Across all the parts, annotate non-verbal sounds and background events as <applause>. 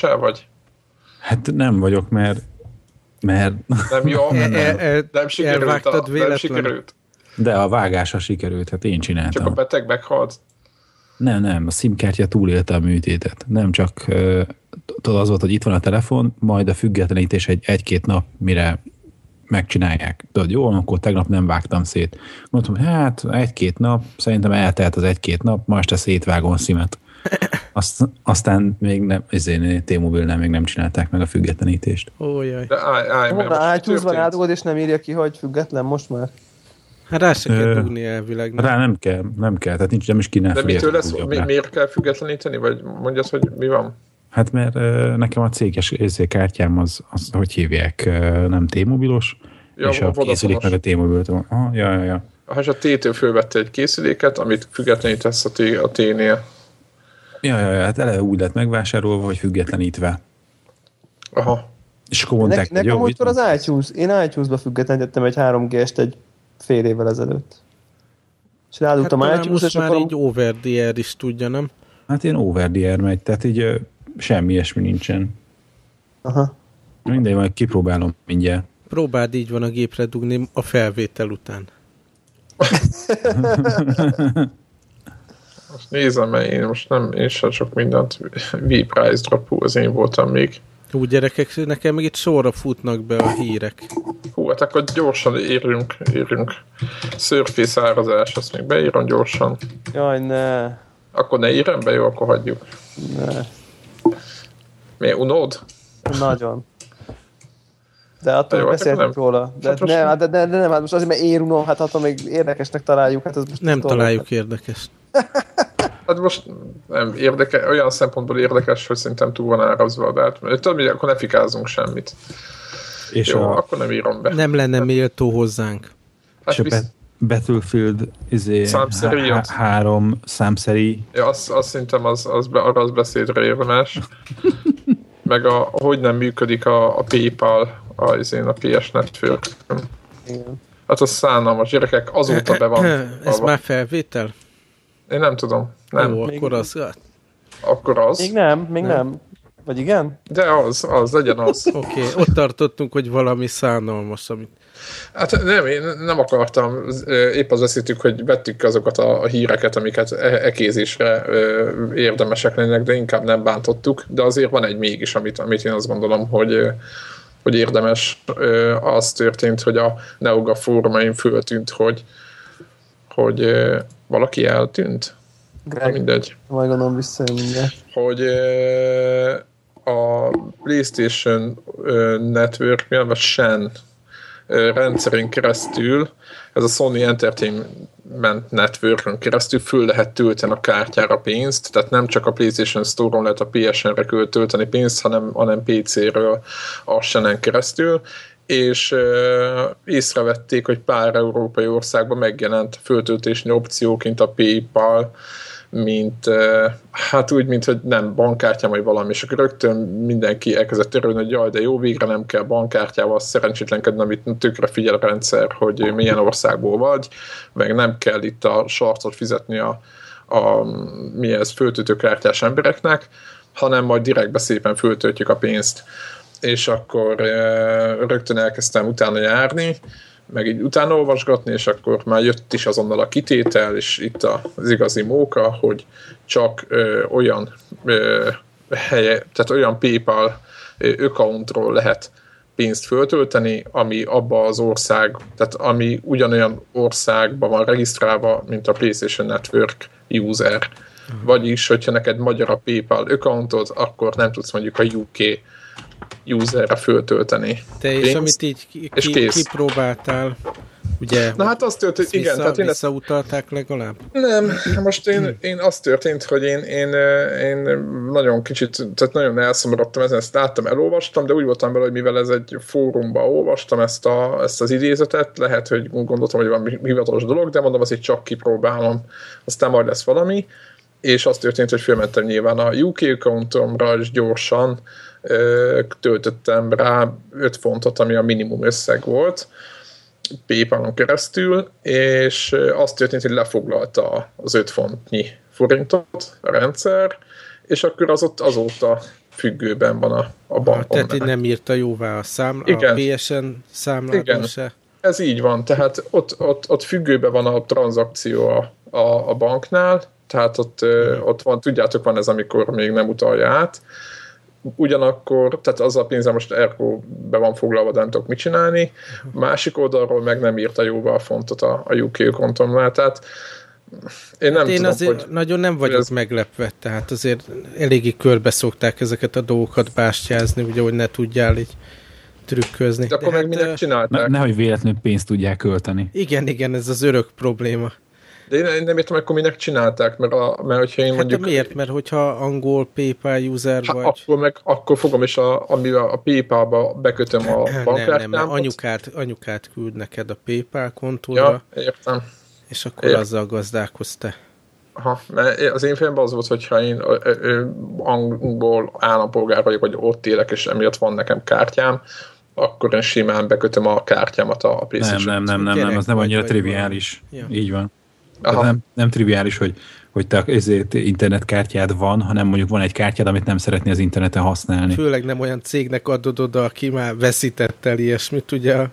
se vagy? Hát nem vagyok, mert mert... Nem jó, <laughs> E- nem, e- e- nem sikerült. A, nem sikerült. De a vágása sikerült, hát én Csak a csináltam. beteg meghalt. Nem, nem, a SIM-kártya túlélte a műtétet. Nem csak tudod, az volt, hogy itt van a telefon, majd a függetlenítés egy, egy-két nap, mire megcsinálják. Tudod, jó, akkor tegnap nem vágtam szét. Mondtam, hát egy-két nap, szerintem eltelt az egy-két nap, ma este szétvágom a szimet. Azt, aztán még nem, ezért T-Mobile-nál még nem csinálták meg a függetlenítést. Ó, jaj. De állj, állj, mert most iTunes-ban történt? átugod, és nem írja ki, hogy független most már. Hát rá se kell dugni elvileg. Nem? Rá nem kell, nem kell, tehát nincs, nem is kéne De fölé mitől lesz, mi, miért kell függetleníteni? Vagy mondjad, hogy mi van? Hát mert nekem a céges érzé kártyám az, az, hogy hívják, nem T-mobilos, Ja, és a készülék meg a T-mobiltól. Ah, ja, ja, ja. Ha a T-től fölvette egy készüléket, amit függetlenítesz a T- a T-nél. Ja, ja, ja, hát eleve úgy lett megvásárolva, hogy függetlenítve. Aha. És akkor Ne, mondták, hogy nekem múltkor az iTunes, én iTunes-ba függetlenítettem egy 3G-est egy fél évvel ezelőtt. És Hát rádugtam talán iTunes, most és már akkor... így over the air is tudja, nem? Hát ilyen over the air megy, tehát így ö, semmi ilyesmi nincsen. Aha. Mindegy, majd kipróbálom mindjárt. Próbáld így van a gépre dugni a felvétel után. <laughs> Most nézem, mert én most nem, én sem sok mindent V-Price dropú, az én voltam még. Úgy gyerekek, nekem még itt sorra futnak be a hírek. Hú, hát akkor gyorsan érünk, érünk. Surface árazás, azt még beírom gyorsan. Jaj, ne, Akkor ne írem be, jó, akkor hagyjuk. ne. Miért unod? Nagyon. De attól Jó, hát beszéltünk nem. róla. De, Hát nem. hát de, de, de, nem, hát most azért, mert én unom, hát attól még érdekesnek találjuk. Hát az most Nem találjuk érdekes. <laughs> Hát most nem érdeke, olyan szempontból érdekes, hogy szerintem túl van árazva, de hát tudod, mi, akkor ne fikázunk semmit. És Jó, a, akkor nem írom be. Nem lenne méltó hozzánk. Hát és a visz, Battlefield izé, Számszeri há- három számszeri ja, azt, azt szerintem az, az, be, arra az beszédre érdemes. <laughs> Meg a, hogy nem működik a, a PayPal a, izén, a PS Network. Igen. Hát az szánalmas, gyerekek, azóta be van. <coughs> Ez már felvétel? Én nem tudom. Nem. Még- akkor az... hát, Akkor az. Még nem, még Nem. nem. Vagy igen? De az, az, legyen az. <laughs> Oké, okay. ott tartottunk, hogy valami szánalmas, amit... Hát nem, én nem akartam, épp az beszéltük, hogy vettük azokat a, a híreket, amiket e- ekézésre érdemesek lennének, de inkább nem bántottuk, de azért van egy mégis, amit, amit én azt gondolom, hogy, hogy érdemes. Az történt, hogy a Neoga fórumain föltűnt, hogy, hogy valaki eltűnt. Greg, mindegy. majd gondolom visszajön mindjárt. hogy a PlayStation Network, mi a Shen rendszerén keresztül, ez a Sony Entertainment Networkön keresztül föl lehet tölteni a kártyára pénzt, tehát nem csak a PlayStation Store-on lehet a PSN-re tölteni pénzt, hanem, hanem PC-ről a Shen-en keresztül, és ö, észrevették, hogy pár európai országban megjelent föltöltési opcióként a PayPal, mint hát úgy, mint hogy nem bankkártya, vagy valami, és akkor rögtön mindenki elkezdett örülni, hogy jaj, de jó, végre nem kell bankkártyával szerencsétlenkedni, amit tökre figyel a rendszer, hogy milyen országból vagy, meg nem kell itt a sarcot fizetni a, a mi ez, föltöltőkártyás embereknek, hanem majd direktbe szépen föltöltjük a pénzt. És akkor rögtön elkezdtem utána járni, meg így utána olvasgatni, és akkor már jött is azonnal a kitétel, és itt az igazi móka, hogy csak ö, olyan ö, helye, tehát olyan PayPal accountról lehet pénzt föltölteni, ami abba az ország, tehát ami ugyanolyan országban van regisztrálva, mint a PlayStation Network user. Vagyis, hogyha neked magyar a PayPal accountod, akkor nem tudsz mondjuk a UK userre föltölteni. Te és pénzt, amit így ki, és kész. kipróbáltál, ugye Na hát az történt, igen, vissza, tehát én ezt visszautalták legalább? Nem, most én, én azt történt, hogy én, én, én nagyon kicsit, tehát nagyon elszomorodtam ezen, ezt láttam, elolvastam, de úgy voltam vele, hogy mivel ez egy fórumban olvastam ezt, a, ezt az idézetet, lehet, hogy gondoltam, hogy van hivatalos dolog, de mondom, azért csak kipróbálom, aztán majd lesz valami, és az történt, hogy fölmentem nyilván a UK accountomra, és gyorsan töltöttem rá 5 fontot, ami a minimum összeg volt, PayPal-on keresztül, és az történt, hogy lefoglalta az 5 fontnyi forintot a rendszer, és akkor az ott azóta függőben van a, a Ah, bankon. tehát így nem írta jóvá a, számla, a Igen. PSN számládon Igen. se. Ez így van, tehát ott, ott, ott függőben van a tranzakció a, a, a banknál, tehát ott, ott van, tudjátok, van ez, amikor még nem utalja át. Ugyanakkor, tehát az a pénze most ergo be van foglalva, de nem tudok mit csinálni. Másik oldalról meg nem írta jóvá a fontot a, a UK kontomnál, tehát én nem Én tudom, azért hogy nagyon nem vagyok ez- meglepve, tehát azért eléggé körbe szokták ezeket a dolgokat bástyázni, ugye, hogy ne tudjál így trükközni. de akkor meg hát, minek ö, Ne, csinálták? nehogy véletlenül pénzt tudják költeni. Igen, igen, ez az örök probléma. De én, nem értem, akkor minek csinálták, mert, a, mert hogyha én Hát mondjuk... de miért? Mert hogyha angol PayPal user Hát vagy... akkor, meg, akkor fogom, és a, amivel a PayPal-ba bekötöm a nem, nem, bankkártyámat. mert anyukát, anyukát küld neked a PayPal kontóra, Ja, értem. és akkor Ért- azzal gazdálkodsz te. Aha, mert az én fejemben az volt, hogyha én ö, ö, angol állampolgár vagyok, vagy ott élek, és emiatt van nekem kártyám, akkor én simán bekötöm a kártyámat a Nem, playstation nem, nem, nem, Gyerek nem, az nem annyira triviális. valami. Így van. Aha. Nem, nem triviális, hogy, hogy te ezért internetkártyád van, hanem mondjuk van egy kártyád, amit nem szeretné az interneten használni. Főleg nem olyan cégnek adod oda, aki már veszített el ilyesmit, ugye a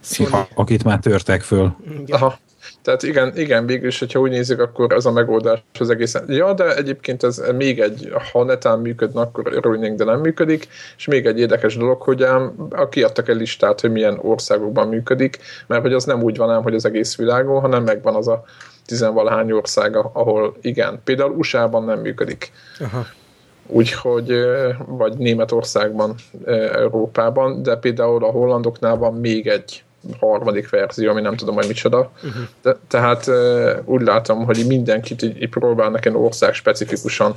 Sony. A- Akit már törtek föl. Igen. Aha. Tehát igen, igen, végül is, hogyha úgy nézzük, akkor ez a megoldás az egészen. Ja, de egyébként ez még egy, ha netán működne, akkor örülnénk, de nem működik. És még egy érdekes dolog, hogy ám, kiadtak egy listát, hogy milyen országokban működik, mert hogy az nem úgy van ám, hogy az egész világon, hanem megvan az a tizenvalahány ország, ahol igen. Például USA-ban nem működik. Aha. Úgyhogy, vagy Németországban, Európában, de például a hollandoknál van még egy harmadik verzió, ami nem tudom, hogy micsoda. Uh-huh. De, tehát ö, úgy látom, hogy mindenkit így, így próbálnak ilyen ország specifikusan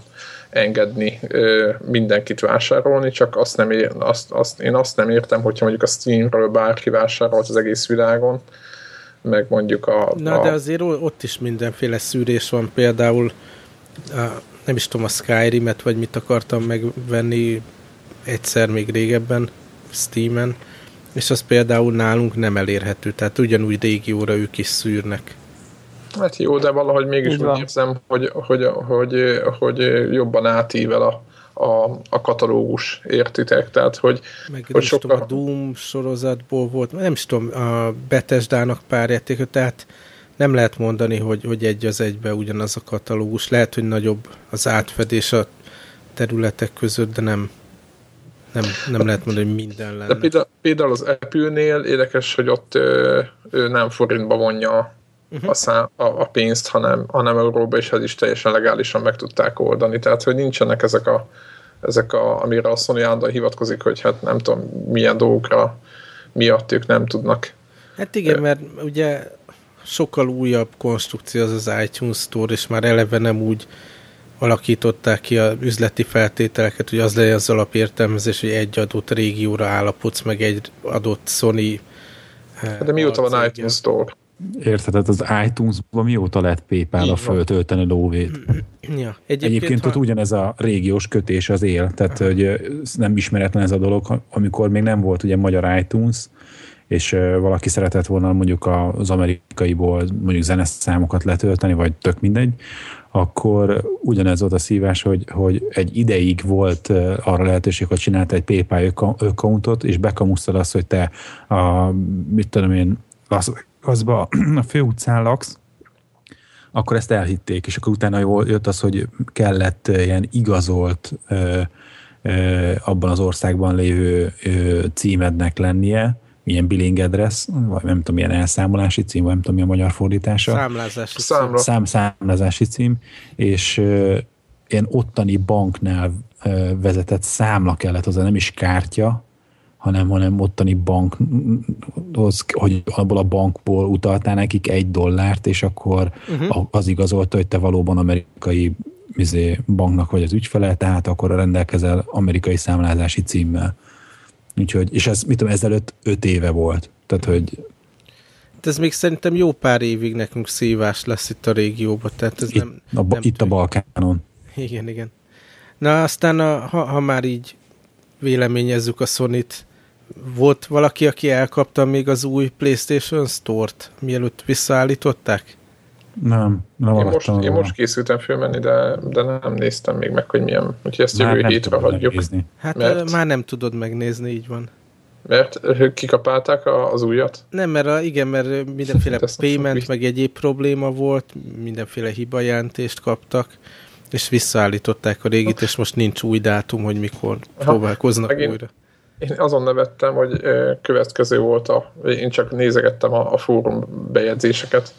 engedni ö, mindenkit vásárolni, csak azt nem ér, azt, azt, én azt nem értem, hogyha mondjuk a Steamről bárki vásárolt az egész világon, meg mondjuk a... Na, a de azért ott is mindenféle szűrés van, például a, nem is tudom, a Skyrim-et, vagy mit akartam megvenni egyszer még régebben Steam-en, és az például nálunk nem elérhető, tehát ugyanúgy régióra ők is szűrnek. Hát jó, de valahogy mégis úgy érzem, hogy, hogy, hogy, hogy jobban átível a, a, a katalógus, értitek? Tehát, hogy, Meg hogy is tudom, a sokkal... Doom sorozatból volt, nem is tudom, a Bethesda-nak pár játéka, tehát nem lehet mondani, hogy, hogy egy az egybe ugyanaz a katalógus. Lehet, hogy nagyobb az átfedés a területek között, de nem, nem, nem lehet mondani, hogy minden De lenne. például, például az Apple-nél érdekes, hogy ott ö, ő nem forintba vonja uh-huh. a, szá, a, a pénzt, hanem, hanem euróba, és ez is teljesen legálisan meg tudták oldani. Tehát, hogy nincsenek ezek a, ezek a amire a Sony állandóan hivatkozik, hogy hát nem tudom, milyen dolgokra miatt ők nem tudnak. Hát igen, mert ugye sokkal újabb konstrukció az az iTunes Store, és már eleve nem úgy alakították ki a üzleti feltételeket, hogy az legyen az alapértelmezés, hogy egy adott régióra állapodsz, meg egy adott Sony eh, De mióta van alcéggel. iTunes Store? Érted, tehát az iTunes-ban mióta lehet PayPal-a föltölteni lóvét? Ja. Egyébként, Egyébként, ott ha, ugyanez a régiós kötés az él, tehát hogy ez nem ismeretlen ez a dolog, amikor még nem volt ugye magyar iTunes, és valaki szeretett volna mondjuk az amerikaiból mondjuk zeneszámokat letölteni, vagy tök mindegy, akkor ugyanez volt a szívás, hogy, hogy egy ideig volt arra lehetőség, hogy csinálta egy PayPal acco- accountot, és bekamusztad azt, hogy te a, mit tudom én, az, azba <clears throat> a főutcán laksz, akkor ezt elhitték, és akkor utána jött az, hogy kellett ilyen igazolt abban az országban lévő címednek lennie, ilyen billing address, vagy nem tudom, milyen elszámolási cím, vagy nem tudom, mi a magyar fordítása számlázási Számra. szám, számlázási cím, és ö, ilyen ottani banknál ö, vezetett számla kellett hozzá, nem is kártya, hanem, hanem ottani bankhoz, hogy abból a bankból utaltál nekik egy dollárt, és akkor uh-huh. az igazolta, hogy te valóban amerikai izé, banknak vagy az ügyfele, tehát akkor rendelkezel amerikai számlázási címmel. Úgyhogy, és ez, mit tudom, ezelőtt öt éve volt. Tehát, hogy ez még szerintem jó pár évig nekünk szívás lesz itt a régióban, tehát ez itt, nem, a, nem itt a tűnik. Balkánon. Igen, igen. Na aztán, a, ha, ha már így véleményezzük a sony volt valaki, aki elkapta még az új PlayStation Store-t, mielőtt visszaállították? Nem, nem Én most, én most készültem fölmenni, de, de nem néztem még meg, hogy milyen. Úgyhogy ezt jövő hétre hagyjuk. megnézni. Hát Mert- már nem tudod megnézni, így van. Mert kikapálták az újat. Nem, mert a, igen, mert mindenféle payment, meg egyéb probléma volt, mindenféle hibajelentést kaptak, és visszaállították a régit, és most nincs új dátum, hogy mikor próbálkoznak Megint- újra. Én azon nevettem, hogy következő volt a, én csak nézegettem a, a fórum bejegyzéseket,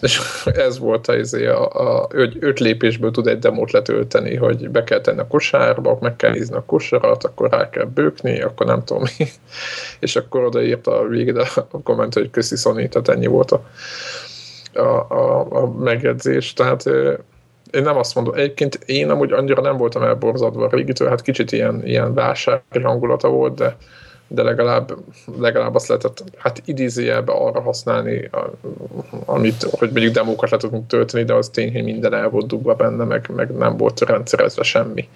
és ez volt a, izé, a, a öt, öt lépésből tud egy demót letölteni, hogy be kell tenni a kosárba, meg kell nézni a kosarat, akkor rá kell bőkni, akkor nem tudom mi. <laughs> És akkor odaírt a végére a komment, hogy köszi Sony, tehát ennyi volt a, a, a, a megjegyzés. Tehát én nem azt mondom, egyébként én amúgy annyira nem voltam elborzadva a régitől, hát kicsit ilyen, ilyen vásári hangulata volt, de, de legalább, legalább azt lehetett hát idézőjelbe arra használni, amit, hogy mondjuk demókat le tudunk tölteni, de az tény, hogy minden el volt dugva benne, meg, meg nem volt rendszerezve semmi.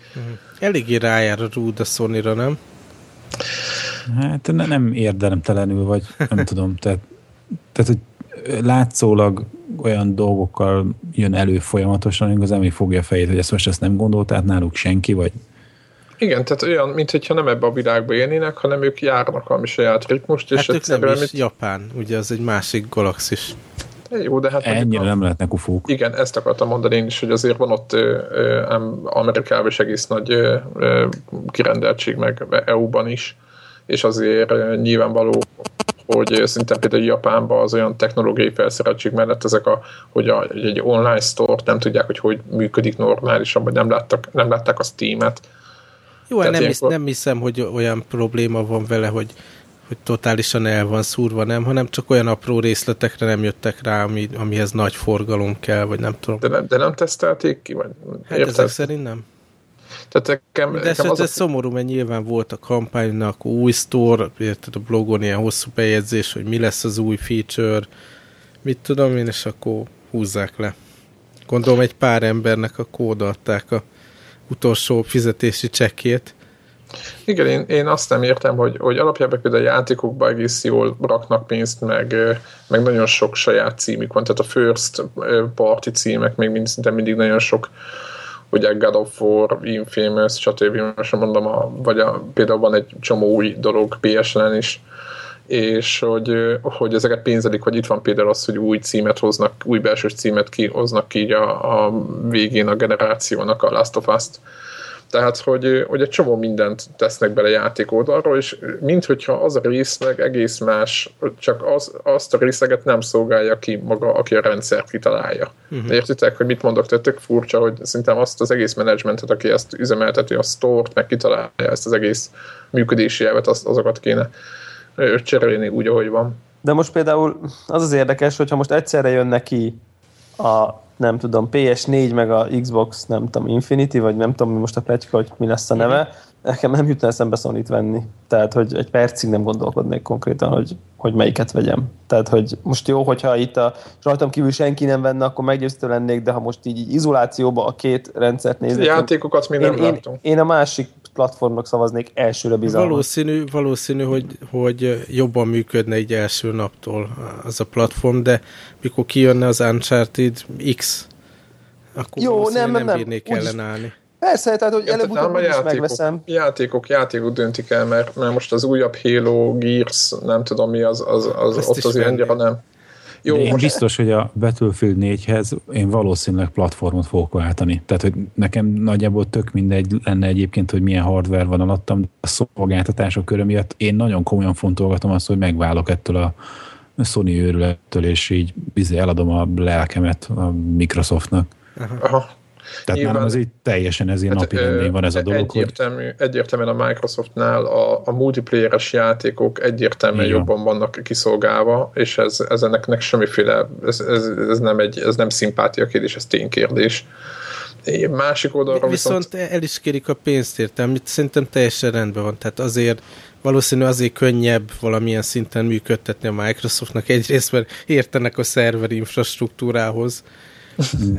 Eléggé rájár a rúd a sony nem? Hát ne, nem érdelemtelenül, vagy nem <laughs> tudom, tehát, tehát hogy látszólag olyan dolgokkal jön elő folyamatosan, igazán még fogja a fejét, hogy ezt most ezt nem gondolt, tehát náluk senki, vagy Igen, tehát olyan, mintha nem ebbe a világba élnének, hanem ők járnak valami saját ritmust, és Hát ők nem is mit, Japán, ugye az egy másik galaxis. jó, de hát ennyire a- nem lehetnek ufók. Igen, ezt akartam mondani én is, hogy azért van ott ö, Amerikában is egész nagy ö, ö, kirendeltség, meg EU-ban is, és azért ö, nyilvánvaló, hogy szinte például Japánban az olyan technológiai felszereltség mellett ezek a, hogy a, egy online store nem tudják, hogy hogy működik normálisan, vagy nem, láttak, nem látták a Steam-et. Jó, hát Tehát nem, hisz, ilyenkor- nem hiszem, hogy olyan probléma van vele, hogy, hogy totálisan el van szúrva, nem, hanem csak olyan apró részletekre nem jöttek rá, ami, amihez nagy forgalom kell, vagy nem tudom. De nem, de nem tesztelték ki, vagy Hát érted? ezek szerint nem. Tehát nekem, De nekem ez, az a ez szomorú, mert nyilván volt a kampánynak új store, érted a blogon ilyen hosszú bejegyzés, hogy mi lesz az új feature, mit tudom én, és akkor húzzák le. Gondolom egy pár embernek a kódolták a utolsó fizetési csekkét. Igen, én, én azt nem értem, hogy, hogy alapjában például a játékokban egész jól raknak pénzt, meg, meg nagyon sok saját címük van, tehát a first party címek még mind, szinte mindig nagyon sok, ugye God of War, Infamous, stb. Most mondom, a, vagy a, például van egy csomó új dolog PSN is, és hogy, hogy ezeket pénzelik, hogy itt van például az, hogy új címet hoznak, új belső címet kihoznak ki így a, a végén a generációnak a Last of Us-t. Tehát, hogy, hogy egy csomó mindent tesznek bele játék oldalról, és minthogyha az a részleg egész más, csak az, azt a részleget nem szolgálja ki maga, aki a rendszert kitalálja. Uh-huh. Értitek, hogy mit mondok? Tehát tök furcsa, hogy szerintem azt az egész menedzsmentet, aki ezt üzemelteti, a store-t, meg kitalálja ezt az egész működési elvet, azt, azokat kéne ö, cserélni úgy, ahogy van. De most például az az érdekes, hogyha most egyszerre jön neki a nem tudom, PS4 meg a Xbox, nem tudom, Infinity, vagy nem tudom, mi most a pletyka, hogy mi lesz a neve, nekem nem jutna eszembe sony venni. Tehát, hogy egy percig nem gondolkodnék konkrétan, hogy, hogy melyiket vegyem. Tehát, hogy most jó, hogyha itt a rajtam kívül senki nem venne, akkor meggyőztő lennék, de ha most így, így izolációba a két rendszert nézek, Játékokat én, nem én, látunk. én a másik platformnak szavaznék elsőre bizalmat. Valószínű, valószínű hogy, hogy jobban működne egy első naptól az a platform, de mikor kijönne az Uncharted X, akkor Jó, nem, nem, nem bírnék Úgyis- ellenállni. Persze, tehát, hogy előbb-utóbb úgyis játékok, megveszem. játékok, játékok döntik el, mert, mert most az újabb Halo, Gears, nem tudom mi, az, az, az Ezt ott is azért venni. annyira nem. Jó, én biztos, hogy a Battlefield 4-hez én valószínűleg platformot fogok váltani. Tehát, hogy nekem nagyjából tök mindegy lenne egyébként, hogy milyen hardware van alattam, de a szolgáltatások körül miatt én nagyon komolyan fontolgatom azt, hogy megválok ettől a Sony őrülettől, és így bizony eladom a lelkemet a Microsoftnak. aha, Tehát Nyilván- nálam az így teljesen ez ilyen napi rendén van ez a dolog, hogy egyértelmű, egyértelműen a Microsoftnál a, a multiplayeres játékok egyértelműen Igen. jobban vannak kiszolgálva, és ez, ez ennek nek semmiféle, ez, ez, ez, nem egy, ez nem szimpátia kérdés, ez ténykérdés. Én Másik oldalról viszont, Viszont el is kérik a pénzt érte, amit szerintem teljesen rendben van. Tehát azért valószínű azért könnyebb valamilyen szinten működtetni a Microsoftnak egyrészt, mert értenek a szerver infrastruktúrához,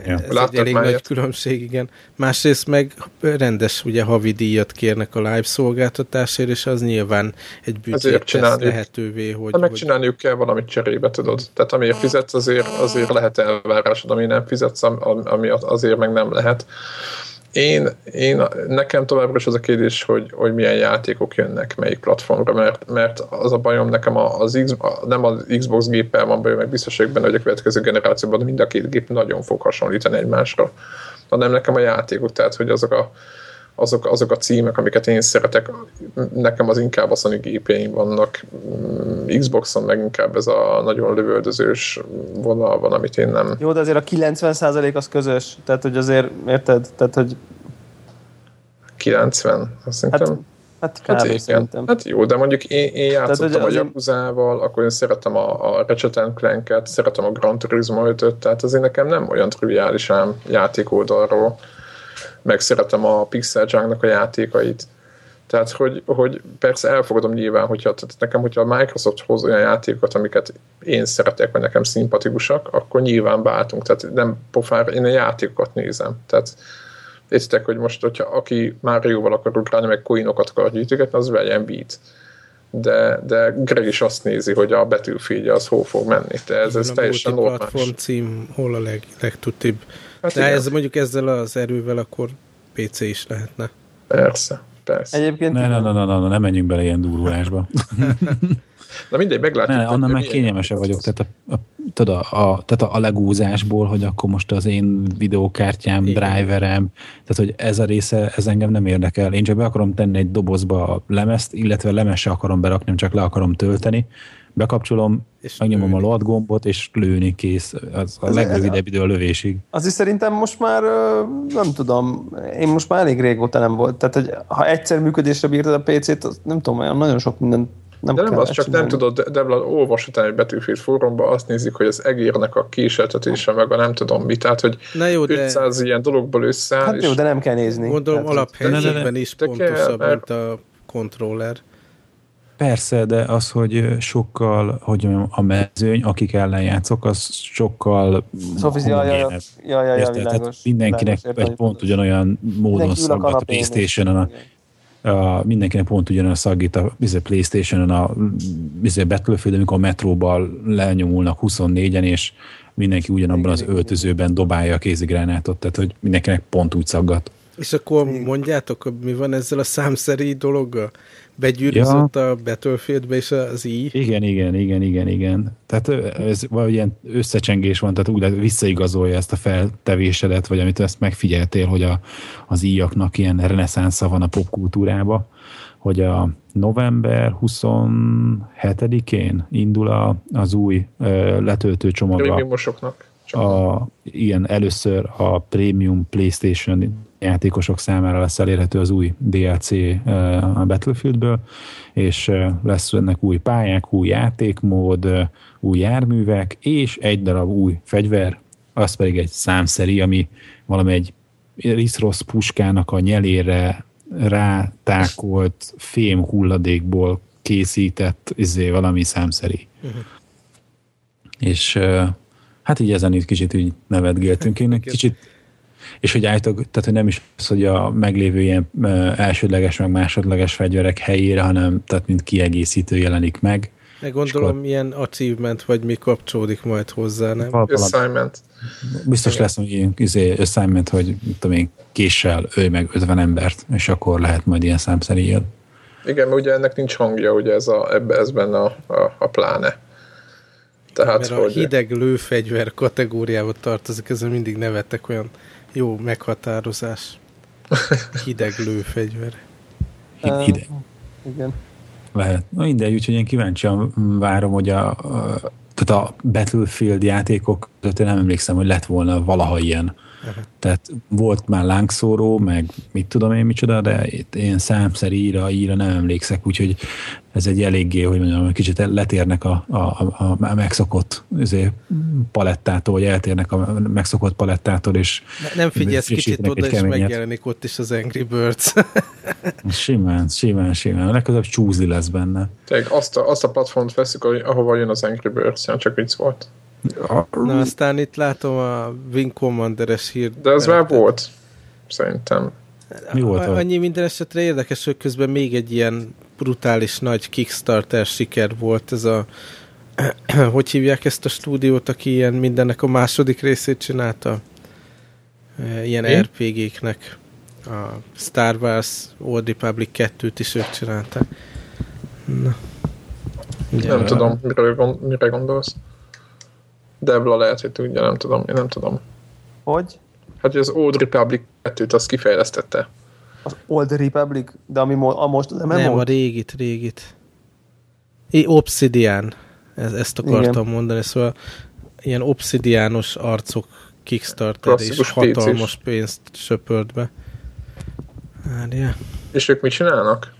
Ja. Ez Láttak egy elég már nagy különbség, igen. Másrészt meg rendes, ugye havi díjat kérnek a live szolgáltatásért, és az nyilván egy büdzsét tesz lehetővé, hogy, Ha hogy megcsinálniuk kell valamit cserébe, tudod. Tehát amiért fizetsz, azért, azért lehet elvárásod, ami nem fizetsz, am- ami azért meg nem lehet. Én, én, nekem továbbra is az a kérdés, hogy, hogy milyen játékok jönnek melyik platformra, mert, mert az a bajom nekem az X, nem az Xbox géppel van bajom, meg biztos benne, hogy a következő generációban mind a két gép nagyon fog hasonlítani egymásra, hanem nekem a játékok, tehát hogy azok a, azok, azok a címek, amiket én szeretek, nekem az inkább a Sony gépjeim vannak, Mm, Xboxon meg inkább ez a nagyon lövöldözős vonal van, amit én nem... Jó, de azért a 90% az közös, tehát hogy azért, érted? Tehát, hogy 90, azt hát, szerintem. hát kb. Hát, Hát igen. szerintem. hát jó, de mondjuk én, én játszottam hogy a Yakuzával, akkor én szeretem a, a Ratchet Clank-et, szeretem a Gran Turismo 5-öt, tehát azért nekem nem olyan triviális ám játék oldalról, meg szeretem a Pixel Junk-nak a játékait. Tehát, hogy, hogy persze elfogadom nyilván, hogyha tehát nekem, hogyha a Microsoft hoz olyan játékokat, amiket én szeretek, vagy nekem szimpatikusak, akkor nyilván váltunk. Tehát nem pofára, én a játékokat nézem. Tehát értitek, hogy most, hogyha aki Mario-val akar ugrálni, meg coinokat akar gyűjtögetni, az vegyen beat. De, de Greg is azt nézi, hogy a betűfédje az hol fog menni. De ez, ez a teljesen normális. cím hol a leg, legtutibb. Hát De igen, ez mondjuk ezzel az erővel akkor PC is lehetne. Persze, persze. Egyébként Ne, ne, ne, ne, ne, ne, ne menjünk bele ilyen durulásba. <laughs> Na mindegy, meglátjuk. Ne, annál meg milyen kényelmesebb vagyok. Tehát a, a, tudod, a, a, tehát a legúzásból, hogy akkor most az én videókártyám, Igen. driverem, tehát hogy ez a része, ez engem nem érdekel. Én csak be akarom tenni egy dobozba a lemezt, illetve lemezt se akarom berakni, csak le akarom tölteni. Bekapcsolom, És megnyomom a lőni. load gombot, és lőni kész. Az a Ez- legrövidebb idő a lövésig. Az is szerintem most már, nem tudom, én most már elég régóta nem volt. Tehát, hogy ha egyszer működésre bírtad a PC-t, az nem tudom, olyan nagyon sok minden nem De nem az, csak nem tudod, Debla, olvas utána egy betűfét fórumban, azt nézik, hogy az egérnek a kísértetése, meg a nem tudom mi, tehát, hogy Na jó, de 500 ilyen dologból összeáll, Hát jó, és de nem kell nézni. gondolom Tehát, alaphelyzetben is de kell, pontosabb, mert- mint a controller. Persze, de az, hogy sokkal, hogy mondjam, a mezőny, akik ellen játszok, az sokkal Szóval, ja, ja, ja, világos. mindenkinek világos, egy pont ugyanolyan módon a szaggat a Playstation-on, a, a, mindenkinek pont ugyanolyan szagít a bizony Playstation-on a bizony Battlefield, amikor a metróban lenyomulnak 24-en, és mindenki ugyanabban az öltözőben dobálja a kézigránátot, tehát hogy mindenkinek pont úgy szaggat. És akkor mondjátok, mi van ezzel a számszeri dologgal? Begyűrűzött a Battlefieldbe és az i. Igen, igen, igen, igen, igen. Tehát ez valahogy ilyen összecsengés van, tehát úgy lehet, visszaigazolja ezt a feltevésedet, vagy amit ezt megfigyeltél, hogy a, az íjaknak ilyen reneszánsza van a popkultúrába, hogy a november 27-én indul a, az új ö, letöltő csomag a, prémiumosoknak. A, ilyen először a Premium PlayStation játékosok számára lesz elérhető az új DLC eh, a Battlefieldből, és eh, lesz ennek új pályák, új játékmód, eh, új járművek, és egy darab új fegyver, az pedig egy számszeri, ami valami egy riszrossz puskának a nyelére rátákolt fém hulladékból készített izé, valami számszeri. Uh-huh. És hát így ezen itt kicsit úgy nevetgéltünk. Én egy kicsit és hogy állítok, tehát hogy nem is az, hogy a meglévő ilyen elsődleges, meg másodleges fegyverek helyére, hanem tehát mint kiegészítő jelenik meg. Meg gondolom, ilyen achievement vagy mi kapcsolódik majd hozzá, nem? Valami- assignment. Biztos lesz hogy ilyen izé, assignment, hogy tudom én, késsel ölj meg 50 embert, és akkor lehet majd ilyen számszerű. Igen, mert ugye ennek nincs hangja, ugye ez, a, ebbe, ez benne a, a, a pláne. Tehát, Mert a hogy hideg lőfegyver kategóriába tartozik, ezzel mindig nevettek olyan jó meghatározás. Hideg lőfegyver. Ide, Ö, ide Igen. lehet. Na mindegy, úgyhogy én kíváncsian várom, hogy a, a tehát a Battlefield játékok között én nem emlékszem, hogy lett volna valaha ilyen. Tehát volt már lángszóró, meg mit tudom én micsoda, de itt én számszer íra, íra nem emlékszek, úgyhogy ez egy eléggé, hogy mondjam, kicsit letérnek a, a, a, a megszokott azért, palettától, vagy eltérnek a megszokott palettától, és Ne- Nem figyelsz kicsit oda, és megjelenik ott is az Angry Birds. <laughs> Simán, simán, simán. Legközelebb csúzi lesz benne. tényleg azt a, azt a platformot veszük, ahova jön az Angry Birds, nem csak vicc volt. Na aztán itt látom a Wing Commander-es hírt. De az már volt, szerintem. Mi volt az? Annyi minden esetre érdekes, hogy közben még egy ilyen brutális nagy Kickstarter siker volt ez a <clears throat> hogy hívják ezt a stúdiót, aki ilyen mindennek a második részét csinálta? E, Ilyen Én? RPG-knek. A Star Wars Old Republic 2-t is ők csinálták. Na. Ugye, Nem tudom, mire, gond, mire gondolsz. Debla lehet, hogy tudja, nem tudom, én nem tudom. Hogy? Hát hogy az Old Republic 2-t azt kifejlesztette. Az Old Republic, de ami mo- a most nem, Nem, a régit, régit. I, Obsidian. Ez, ezt akartam Igen. mondani, szóval ilyen obsidiános arcok Kickstarter és hatalmas pénzt söpölt be. Várjál. És ők mit csinálnak?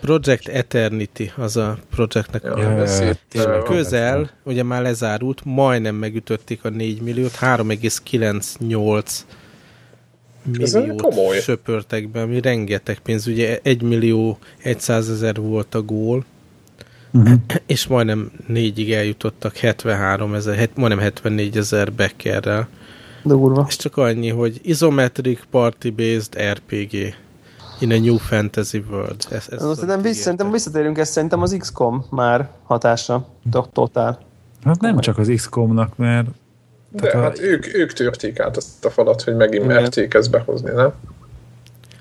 Project Eternity az a projektnek a Ja, és közel, ugye már lezárult, majdnem megütötték a 4 milliót, 3,98 Ez milliót komoly. söpörtek be, ami rengeteg pénz, ugye 1 millió 100 ezer volt a gól, Uh-huh. és majdnem négyig eljutottak 73 ezer, het, majdnem 74 ezer beckerrel. Durva. És csak annyi, hogy Isometric Party-Based RPG in a New Fantasy World. Ez, ez Ez szerintem, vissza, szerintem visszatérünk, ez szerintem az XCOM már hatása. To- Totál. Hát nem csak az XCOM-nak, mert De a- hát ők, ők törték át azt a falat, hogy megint Igen. merték ezt behozni, nem?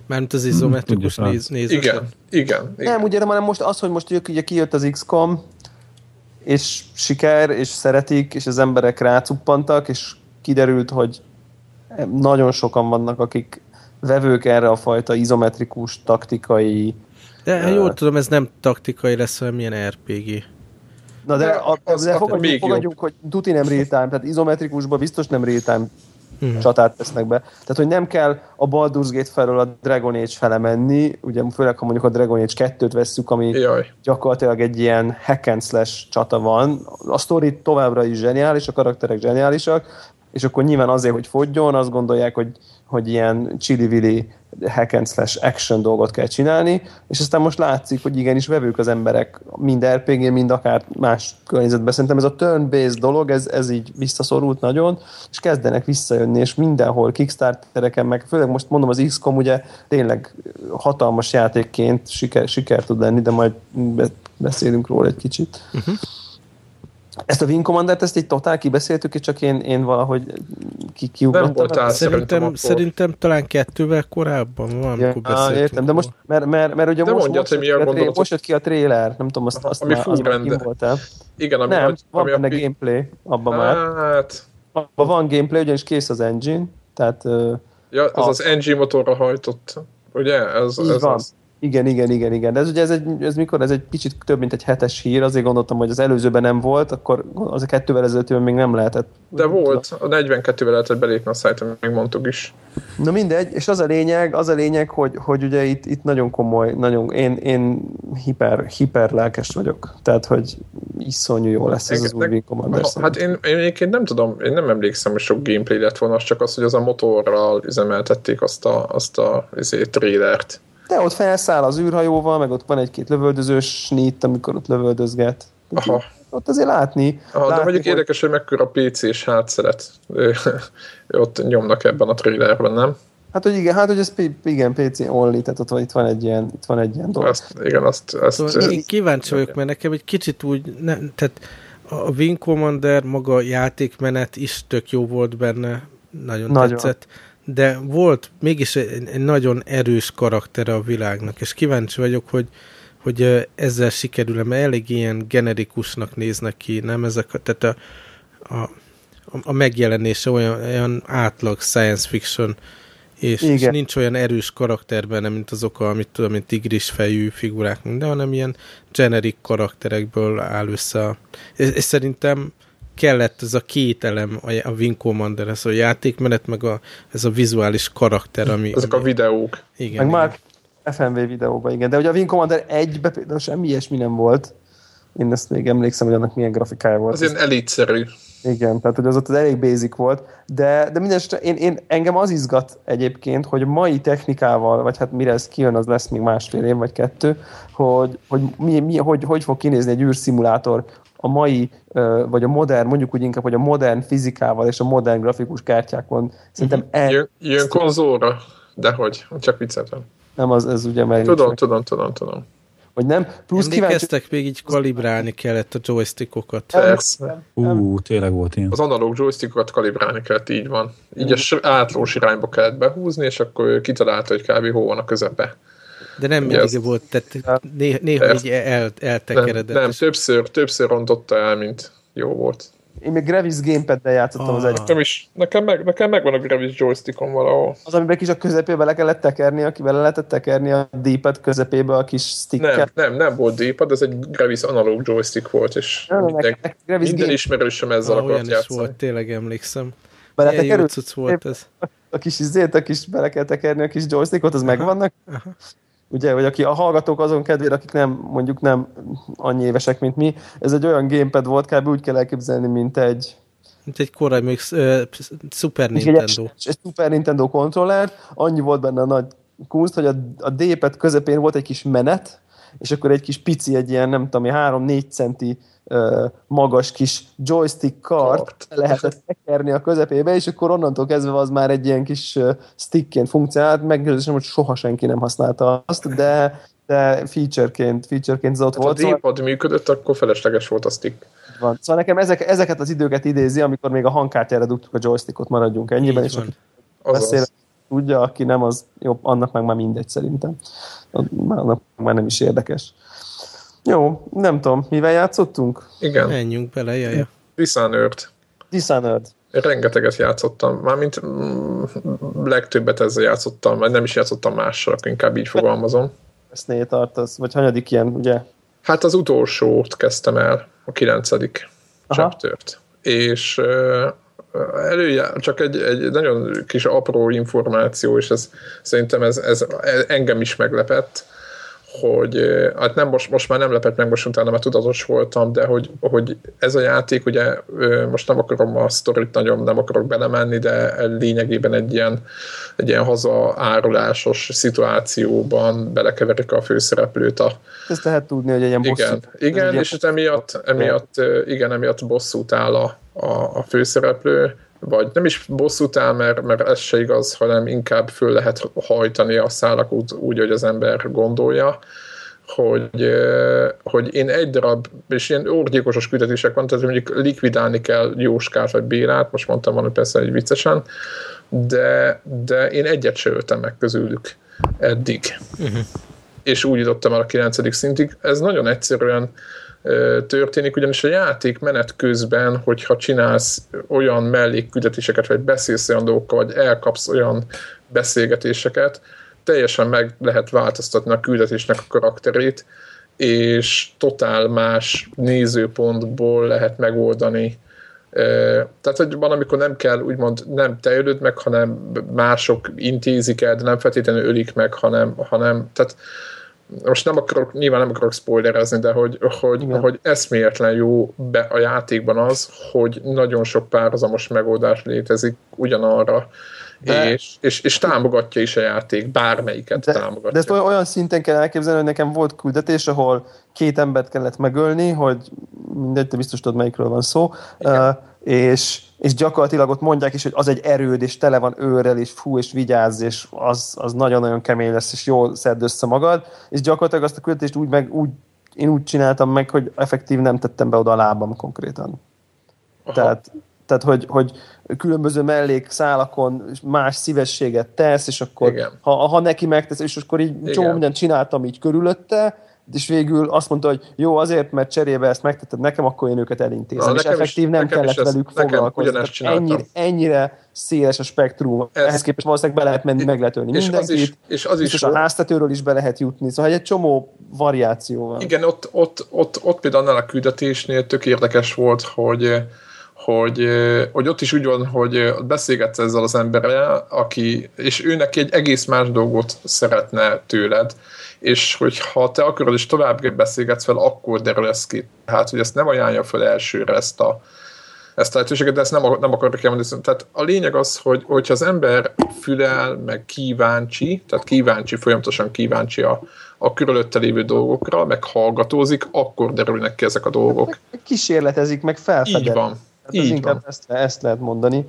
Mármint az izometrikus tudjuk, néz, nézős. Igen, igen. igen. Nem, ugye, hanem most az, hogy most ők ugye kijött az XCOM, és siker, és szeretik, és az emberek rácuppantak, és kiderült, hogy nagyon sokan vannak, akik vevők erre a fajta izometrikus, taktikai, De ha jól tudom, ez nem taktikai lesz, hanem ilyen RPG. Na de, De a, de fogadjunk, fogadjunk hogy tuti nem real time, tehát izometrikusban biztos nem real time Mhm. csatát tesznek be. Tehát, hogy nem kell a Baldur's Gate felől a Dragon Age fele menni, ugye főleg, ha mondjuk a Dragon Age 2-t vesszük, ami Jaj. gyakorlatilag egy ilyen hack and slash csata van. A sztori továbbra is zseniális, a karakterek zseniálisak, és akkor nyilván azért, hogy fogjon, azt gondolják, hogy, hogy ilyen chili hack and slash action dolgot kell csinálni, és aztán most látszik, hogy igenis vevők az emberek mind RPG, mind akár más környezetben. Szerintem ez a turn-based dolog, ez, ez így visszaszorult nagyon, és kezdenek visszajönni, és mindenhol Kickstartereken, meg főleg most mondom az XCOM ugye tényleg hatalmas játékként siker, siker tud lenni, de majd be, beszélünk róla egy kicsit. Uh-huh. Ezt a Wing Commander-t, ezt így totál kibeszéltük, és csak én, én valahogy ki, kiugrottam. Nem voltál szerintem Szerintem, akkor. szerintem talán kettővel korábban van, Ja, amikor beszéltünk. értem, de most, mert, mert, mert ugye De most, mondjad, most, hogy mi a tré- most jött ki a trailer, nem tudom, azt, azt Ami már, fú az már volt-e. Igen, ami Nem, a, van ami benne a, gameplay, abban már. Hát, Abban van gameplay, ugyanis kész az engine, tehát ja, az A- az NG motorra hajtott, ugye? Ez, így ez van. az. Igen, igen, igen, igen. De ez ugye ez, egy, ez mikor? Ez egy kicsit több, mint egy hetes hír, azért gondoltam, hogy az előzőben nem volt, akkor az a kettővel ezelőttben még nem lehetett. De volt, a 42-vel lehetett belépni a szájton, még mondtuk is. Na mindegy, és az a lényeg, az a lényeg, hogy, hogy ugye itt, itt nagyon komoly, nagyon, én, én hiper, hiper lelkes vagyok. Tehát, hogy iszonyú jó lesz ez az új Wing Commander. Ha, hát én, én egyébként nem tudom, én nem emlékszem, hogy sok gameplay lett volna, az csak az, hogy az a motorral üzemeltették azt a, azt a azért, trailert. De ott felszáll az űrhajóval, meg ott van egy-két lövöldözős snit, amikor ott lövöldözget. Aha. Ott azért látni. Aha, de látni mondjuk hogy- érdekes, hogy mekkora PC-s hátszeret <laughs> ott nyomnak ebben a trailerben, nem? Hát, hogy igen, hát, hogy ez P- igen, PC only, tehát ott van, itt van egy ilyen, itt van egy ilyen dolog. Azt, igen, azt, azt Szóval én kíváncsi vagyok, mert nekem egy kicsit úgy, ne, tehát a Wing Commander maga játékmenet is tök jó volt benne, nagyon, Nagyon. nagyon. tetszett, de volt mégis egy, egy nagyon erős karaktere a világnak, és kíváncsi vagyok, hogy hogy ezzel sikerül mert elég ilyen generikusnak néznek ki, nem ezek, a- tehát a, a, a megjelenése olyan, olyan átlag science fiction, és, és nincs olyan erős karakter benne, mint azok a, mit tudom, mint tigris fejű figurák, minden, hanem ilyen generic karakterekből áll össze. És, és szerintem kellett ez a két elem a, a Wing Commander, ez a játékmenet, meg a, ez a vizuális karakter, ami... ezek a ami, videók. igen, Meg igen. már FMV videóban, igen. De ugye a Wing Commander 1-ben például semmi ilyesmi nem volt. Én ezt még emlékszem, hogy annak milyen grafikája volt. Az ilyen elitszerű. Igen, tehát hogy az ott az elég basic volt, de, de minden én, én, engem az izgat egyébként, hogy mai technikával, vagy hát mire ez kijön, az lesz még másfél év vagy kettő, hogy, hogy, mi, mi, hogy, hogy fog kinézni egy űrszimulátor a mai, vagy a modern, mondjuk úgy inkább, hogy a modern fizikával és a modern grafikus kártyákon szerintem mhm. el... Jön, jön konzolra, de hogy, csak vicceltem. Nem, az, ez ugye meg... Tudom, tudom, tudom, tudom. Hogy nem? Plusz kíváncsi... még így kalibrálni kellett a joystickokat. Persze. Ú, tényleg volt ilyen. Az analóg joystickokat kalibrálni kellett, így van. Így a átlós irányba kellett behúzni, és akkor kitalálta, hogy kb. hol van a közepe. De nem mindig ez... volt, tehát néha, néha így el, eltekeredett. Nem, nem többször, többször rontotta el, mint jó volt. Én még Gravis Gamepad-del játszottam oh. az egy. Nekem is, nekem, meg, nekem megvan a Gravis joystickon valahol. Az, amiben kis a közepébe le kellett tekerni, aki bele lehetett tekerni a D-pad közepébe a kis sticket. Nem, nem, nem volt D-pad, ez egy Gravis analóg joystick volt, és nem, minden, Gravis minden ismerősöm ezzel ah, akart játszani. volt, tényleg emlékszem. Bele Milyen jó volt ez. A kis izét, a kis bele kell tekerni a kis joystickot, az megvannak. Aha ugye, vagy aki a hallgatók azon kedvére, akik nem, mondjuk nem annyi évesek, mint mi, ez egy olyan gamepad volt, kb. úgy kell elképzelni, mint egy mint egy korai még uh, Super Nintendo. Egy, egy Super Nintendo kontroller, annyi volt benne a nagy kunst, hogy a, a D-pad közepén volt egy kis menet, és akkor egy kis pici, egy ilyen nem tudom, 3-4 centi magas kis joystick kart lehetett tekerni a közepébe, és akkor onnantól kezdve az már egy ilyen kis stickként funkcionált, meggyőződésem, hogy soha senki nem használta azt, de, de featureként, featureként az ott hát volt. Ha a D-pad működött, akkor felesleges volt a stick. Van. Szóval nekem ezek, ezeket az időket idézi, amikor még a hangkártyára dugtuk a joystickot, maradjunk ennyiben, Így és beszél, tudja, aki nem, az jobb, annak meg már mindegy szerintem. Annak már nem is érdekes. Jó, nem tudom, mivel játszottunk? Igen. Menjünk bele, jaja. Dishonored. Dishonored. Rengeteget játszottam, mármint mm, legtöbbet ezzel játszottam, vagy nem is játszottam mással, inkább így fogalmazom. Ezt tartasz, vagy hanyadik ilyen, ugye? Hát az utolsót kezdtem el, a kilencedik chaptert. És előjá, csak egy, egy nagyon kis apró információ, és ez, szerintem ez, ez engem is meglepett, hogy hát nem most, most már nem lepett meg, most utána már tudatos voltam, de hogy, hogy ez a játék, ugye most nem akarom a sztorit nagyon, nem akarok belemenni, de lényegében egy ilyen, egy ilyen hazaárulásos szituációban belekeverik a főszereplőt a... Ezt lehet tudni, hogy egy ilyen bosszú. Igen, igen és emiatt, emiatt, igen, emiatt bosszút áll a, a, a főszereplő, vagy nem is bosszút áll, mert, mert ez se igaz, hanem inkább föl lehet hajtani a szálak úgy, úgy hogy az ember gondolja, hogy, hogy én egy darab, és ilyen orgyilkosos küldetések van, tehát mondjuk likvidálni kell Jóskát vagy Bélát, most mondtam volna persze egy viccesen, de, de én egyet se öltem meg közülük eddig. Uh-huh. És úgy jutottam el a 9. szintig. Ez nagyon egyszerűen történik, ugyanis a játék menet közben, hogyha csinálsz olyan mellékküldetéseket, vagy beszélsz olyan dolgokkal, vagy elkapsz olyan beszélgetéseket, teljesen meg lehet változtatni a küldetésnek a karakterét, és totál más nézőpontból lehet megoldani. Tehát, hogy van, amikor nem kell, úgymond nem te ölöd meg, hanem mások intézik el, de nem feltétlenül ölik meg, hanem, hanem tehát most nem akarok, nyilván nem akarok spoilerezni, de hogy, hogy, hogy eszméletlen jó be a játékban az, hogy nagyon sok párhuzamos megoldás létezik ugyanarra, de, és, és, és támogatja is a játék, bármelyiket de, támogatja. De ezt olyan szinten kell elképzelni, hogy nekem volt küldetés, ahol két embert kellett megölni, hogy mindegy, te biztos tudod, melyikről van szó, uh, és, és gyakorlatilag ott mondják is, hogy az egy erőd, és tele van őrrel, és fú, és vigyázz, és az, az nagyon-nagyon kemény lesz, és jól szedd össze magad, és gyakorlatilag azt a küldetést úgy meg, úgy, én úgy csináltam meg, hogy effektív nem tettem be oda a lábam konkrétan. Aha. Tehát, tehát hogy, hogy különböző mellékszálakon más szívességet tesz, és akkor ha, ha neki megtesz, és akkor így csomó mindent csináltam így körülötte, és végül azt mondta, hogy jó, azért, mert cserébe ezt megtetted nekem, akkor én őket elintézem. Na, és effektív is, nem kellett velük foglalkozni. Ennyire, ennyire széles a spektrum. Ez, Ehhez képest valószínűleg be lehet menni, meg lehet ölni és mindenkit. Az is, és az is és a háztetőről is be lehet jutni. Szóval egy csomó variáció van. Igen, ott, ott, ott, ott például annál a küldetésnél tök érdekes volt, hogy hogy, hogy ott is úgy van, hogy beszélgetsz ezzel az emberrel, aki, és ő neki egy egész más dolgot szeretne tőled, és hogyha te akarod, és tovább beszélgetsz fel, akkor derül ez ki. Hát, hogy ezt nem ajánlja fel elsőre ezt a, ezt a lehetőséget, de ezt nem, nem akarok elmondani. Tehát a lényeg az, hogy hogyha az ember fülel, meg kíváncsi, tehát kíváncsi, folyamatosan kíváncsi a, a körülötte lévő dolgokra, meg hallgatózik, akkor derülnek ki ezek a dolgok. Kísérletezik, meg felfedez. Így van. Így inkább van. Ezt, ezt lehet mondani.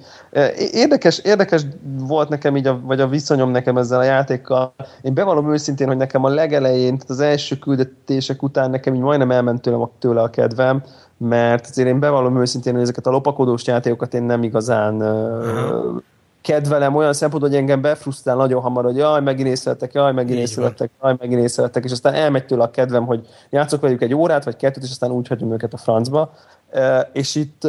Érdekes, érdekes volt nekem így, a, vagy a viszonyom nekem ezzel a játékkal. Én bevallom őszintén, hogy nekem a legelején, tehát az első küldetések után nekem így majdnem elment tőle, tőle a kedvem, mert azért én bevallom őszintén, hogy ezeket a lopakodós játékokat én nem igazán uh-huh. kedvelem olyan szempontból, hogy engem befrusztrál nagyon hamar, hogy jaj, megint észrevettek, jaj, megint észrevettek, jaj, megint észrevettek, és aztán elmegy tőle a kedvem, hogy játszok velük egy órát, vagy kettőt, és aztán úgy hagyom őket a francba. És itt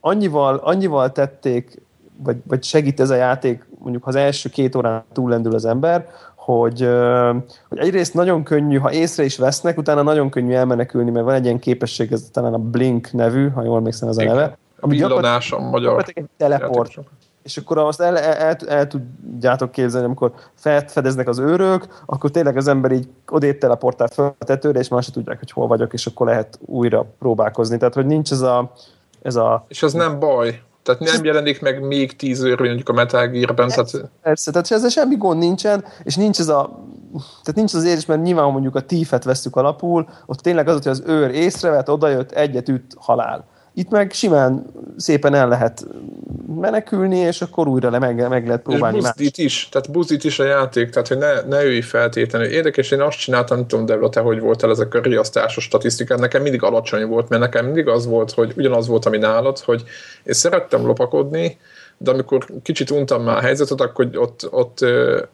annyival, annyival tették, vagy, vagy segít ez a játék, mondjuk ha az első két órán túllendül az ember, hogy, hogy egyrészt nagyon könnyű, ha észre is vesznek, utána nagyon könnyű elmenekülni, mert van egy ilyen képesség, ez talán a Blink nevű, ha jól emlékszem az a neve. Ami villanás a magyar teleport. És akkor azt el, el, el, el tudjátok képzelni, amikor felfedeznek az őrök, akkor tényleg az ember így odébb teleportál fel a tetőre, és már se tudják, hogy hol vagyok, és akkor lehet újra próbálkozni. Tehát, hogy nincs ez a, ez a... És az nem baj. Tehát nem jelenik meg még tíz őr, mondjuk a Metal Gear-ben. Persze, tehát... persze, tehát ezzel semmi gond nincsen, és nincs ez a tehát nincs az érzés, mert nyilván, mondjuk a tífet veszük alapul, ott tényleg az, hogy az őr észrevett, odajött, egyet üt, halál. Itt meg simán szépen el lehet menekülni, és akkor újra le meg, meg lehet próbálni. És buzdít más. is, tehát buzdít is a játék, tehát hogy ne, ne ülj feltétlenül. Érdekes, én azt csináltam, nem tudom, Devla, te hogy voltál ezek a riasztásos statisztikák, nekem mindig alacsony volt, mert nekem mindig az volt, hogy ugyanaz volt, ami nálad, hogy én szerettem lopakodni, de amikor kicsit untam már a helyzetet, akkor ott, ott,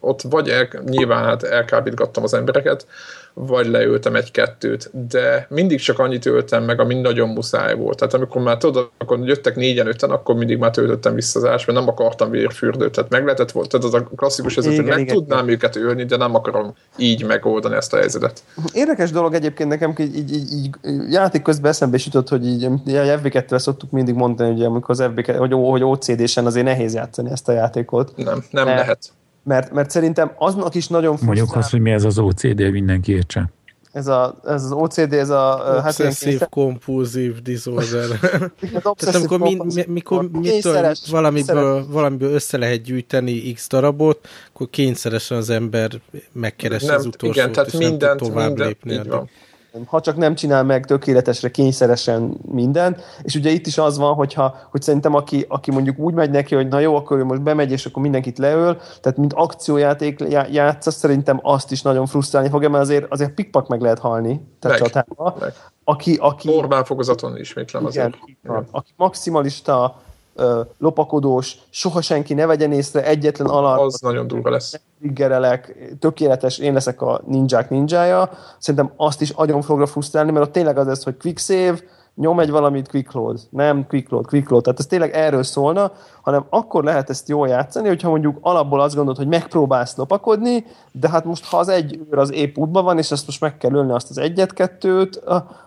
ott vagy el, nyilván hát elkábítgattam az embereket, vagy leültem egy-kettőt, de mindig csak annyit öltem meg, ami nagyon muszáj volt. Tehát amikor már tudod, akkor jöttek négyen öten, akkor mindig már töltöttem visszazást, mert nem akartam vérfürdőt. Tehát meg lehetett volt, tehát az a klasszikus helyzet, hogy meg igen, tudnám őket ölni, de nem akarom így megoldani ezt a helyzetet. Érdekes dolog egyébként nekem, így, így, így, így játék közben eszembe is jutott, hogy így, a fb 2 szoktuk mindig mondani, hogy amikor az FB2, hogy, hogy OCD-sen azért nehéz játszani ezt a játékot. Nem, nem mert, lehet mert, mert szerintem aznak is nagyon fontos. Mondjuk azt, hogy mi ez az OCD, mindenki értse. Ez, a, ez az OCD, ez a... Obsessive hát compulsive disorder. Tehát amikor mi, mi, mikor mitől, valamiből, valamiből össze lehet gyűjteni x darabot, akkor kényszeresen az ember megkeresi az utolsót, igen, tehát és mindent, tovább mindent, lépni. Ha csak nem csinál meg tökéletesre, kényszeresen minden. És ugye itt is az van, hogyha, hogy szerintem aki, aki mondjuk úgy megy neki, hogy na jó, akkor ő most bemegy, és akkor mindenkit leöl, tehát mint akciójáték játsza, szerintem azt is nagyon frusztrálni fogja, mert azért, azért pikpak meg lehet halni. Tehát meg, meg. Aki, aki, Normál fokozaton ismétlem azért. Igen, aki maximalista lopakodós, soha senki ne vegyen észre, egyetlen alarm. Az nagyon durva lesz. Triggerelek, tökéletes, én leszek a ninják ninjája. Szerintem azt is agyon fogra frusztrálni, mert ott tényleg az lesz, hogy quick save, nyom egy valamit, quick load. Nem quick load, quick load. Tehát ez tényleg erről szólna, hanem akkor lehet ezt jól játszani, hogyha mondjuk alapból azt gondolod, hogy megpróbálsz lopakodni, de hát most ha az egy őr az épp útban van, és ezt most meg kell ölni azt az egyet-kettőt,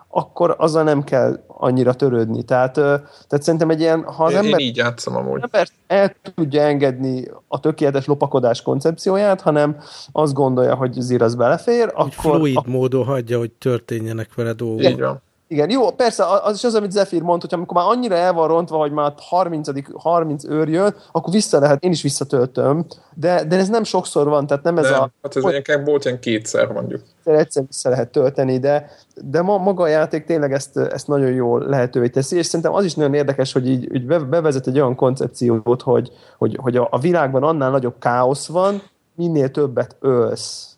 akkor azzal nem kell annyira törődni. Tehát, tehát szerintem egy ilyen, ha az én, ember, én így játszom amúgy. ember el tudja engedni a tökéletes lopakodás koncepcióját, hanem azt gondolja, hogy zír az belefér, hogy akkor... fluid ak- módon hagyja, hogy történjenek vele dolgok. Így van. Igen, jó, persze, az is az, amit Zephyr mondta, hogy amikor már annyira el van rontva, hogy már 30, 30 őr jön, akkor vissza lehet, én is visszatöltöm, de, de ez nem sokszor van, tehát nem ez nem, a... Hát ez ilyen, volt ilyen kétszer mondjuk. Egyszer vissza lehet tölteni, de, de ma, maga a játék tényleg ezt, ezt nagyon jól lehetővé teszi, és szerintem az is nagyon érdekes, hogy így, így bevezet egy olyan koncepciót, hogy, hogy, hogy a, a világban annál nagyobb káosz van, minél többet ölsz.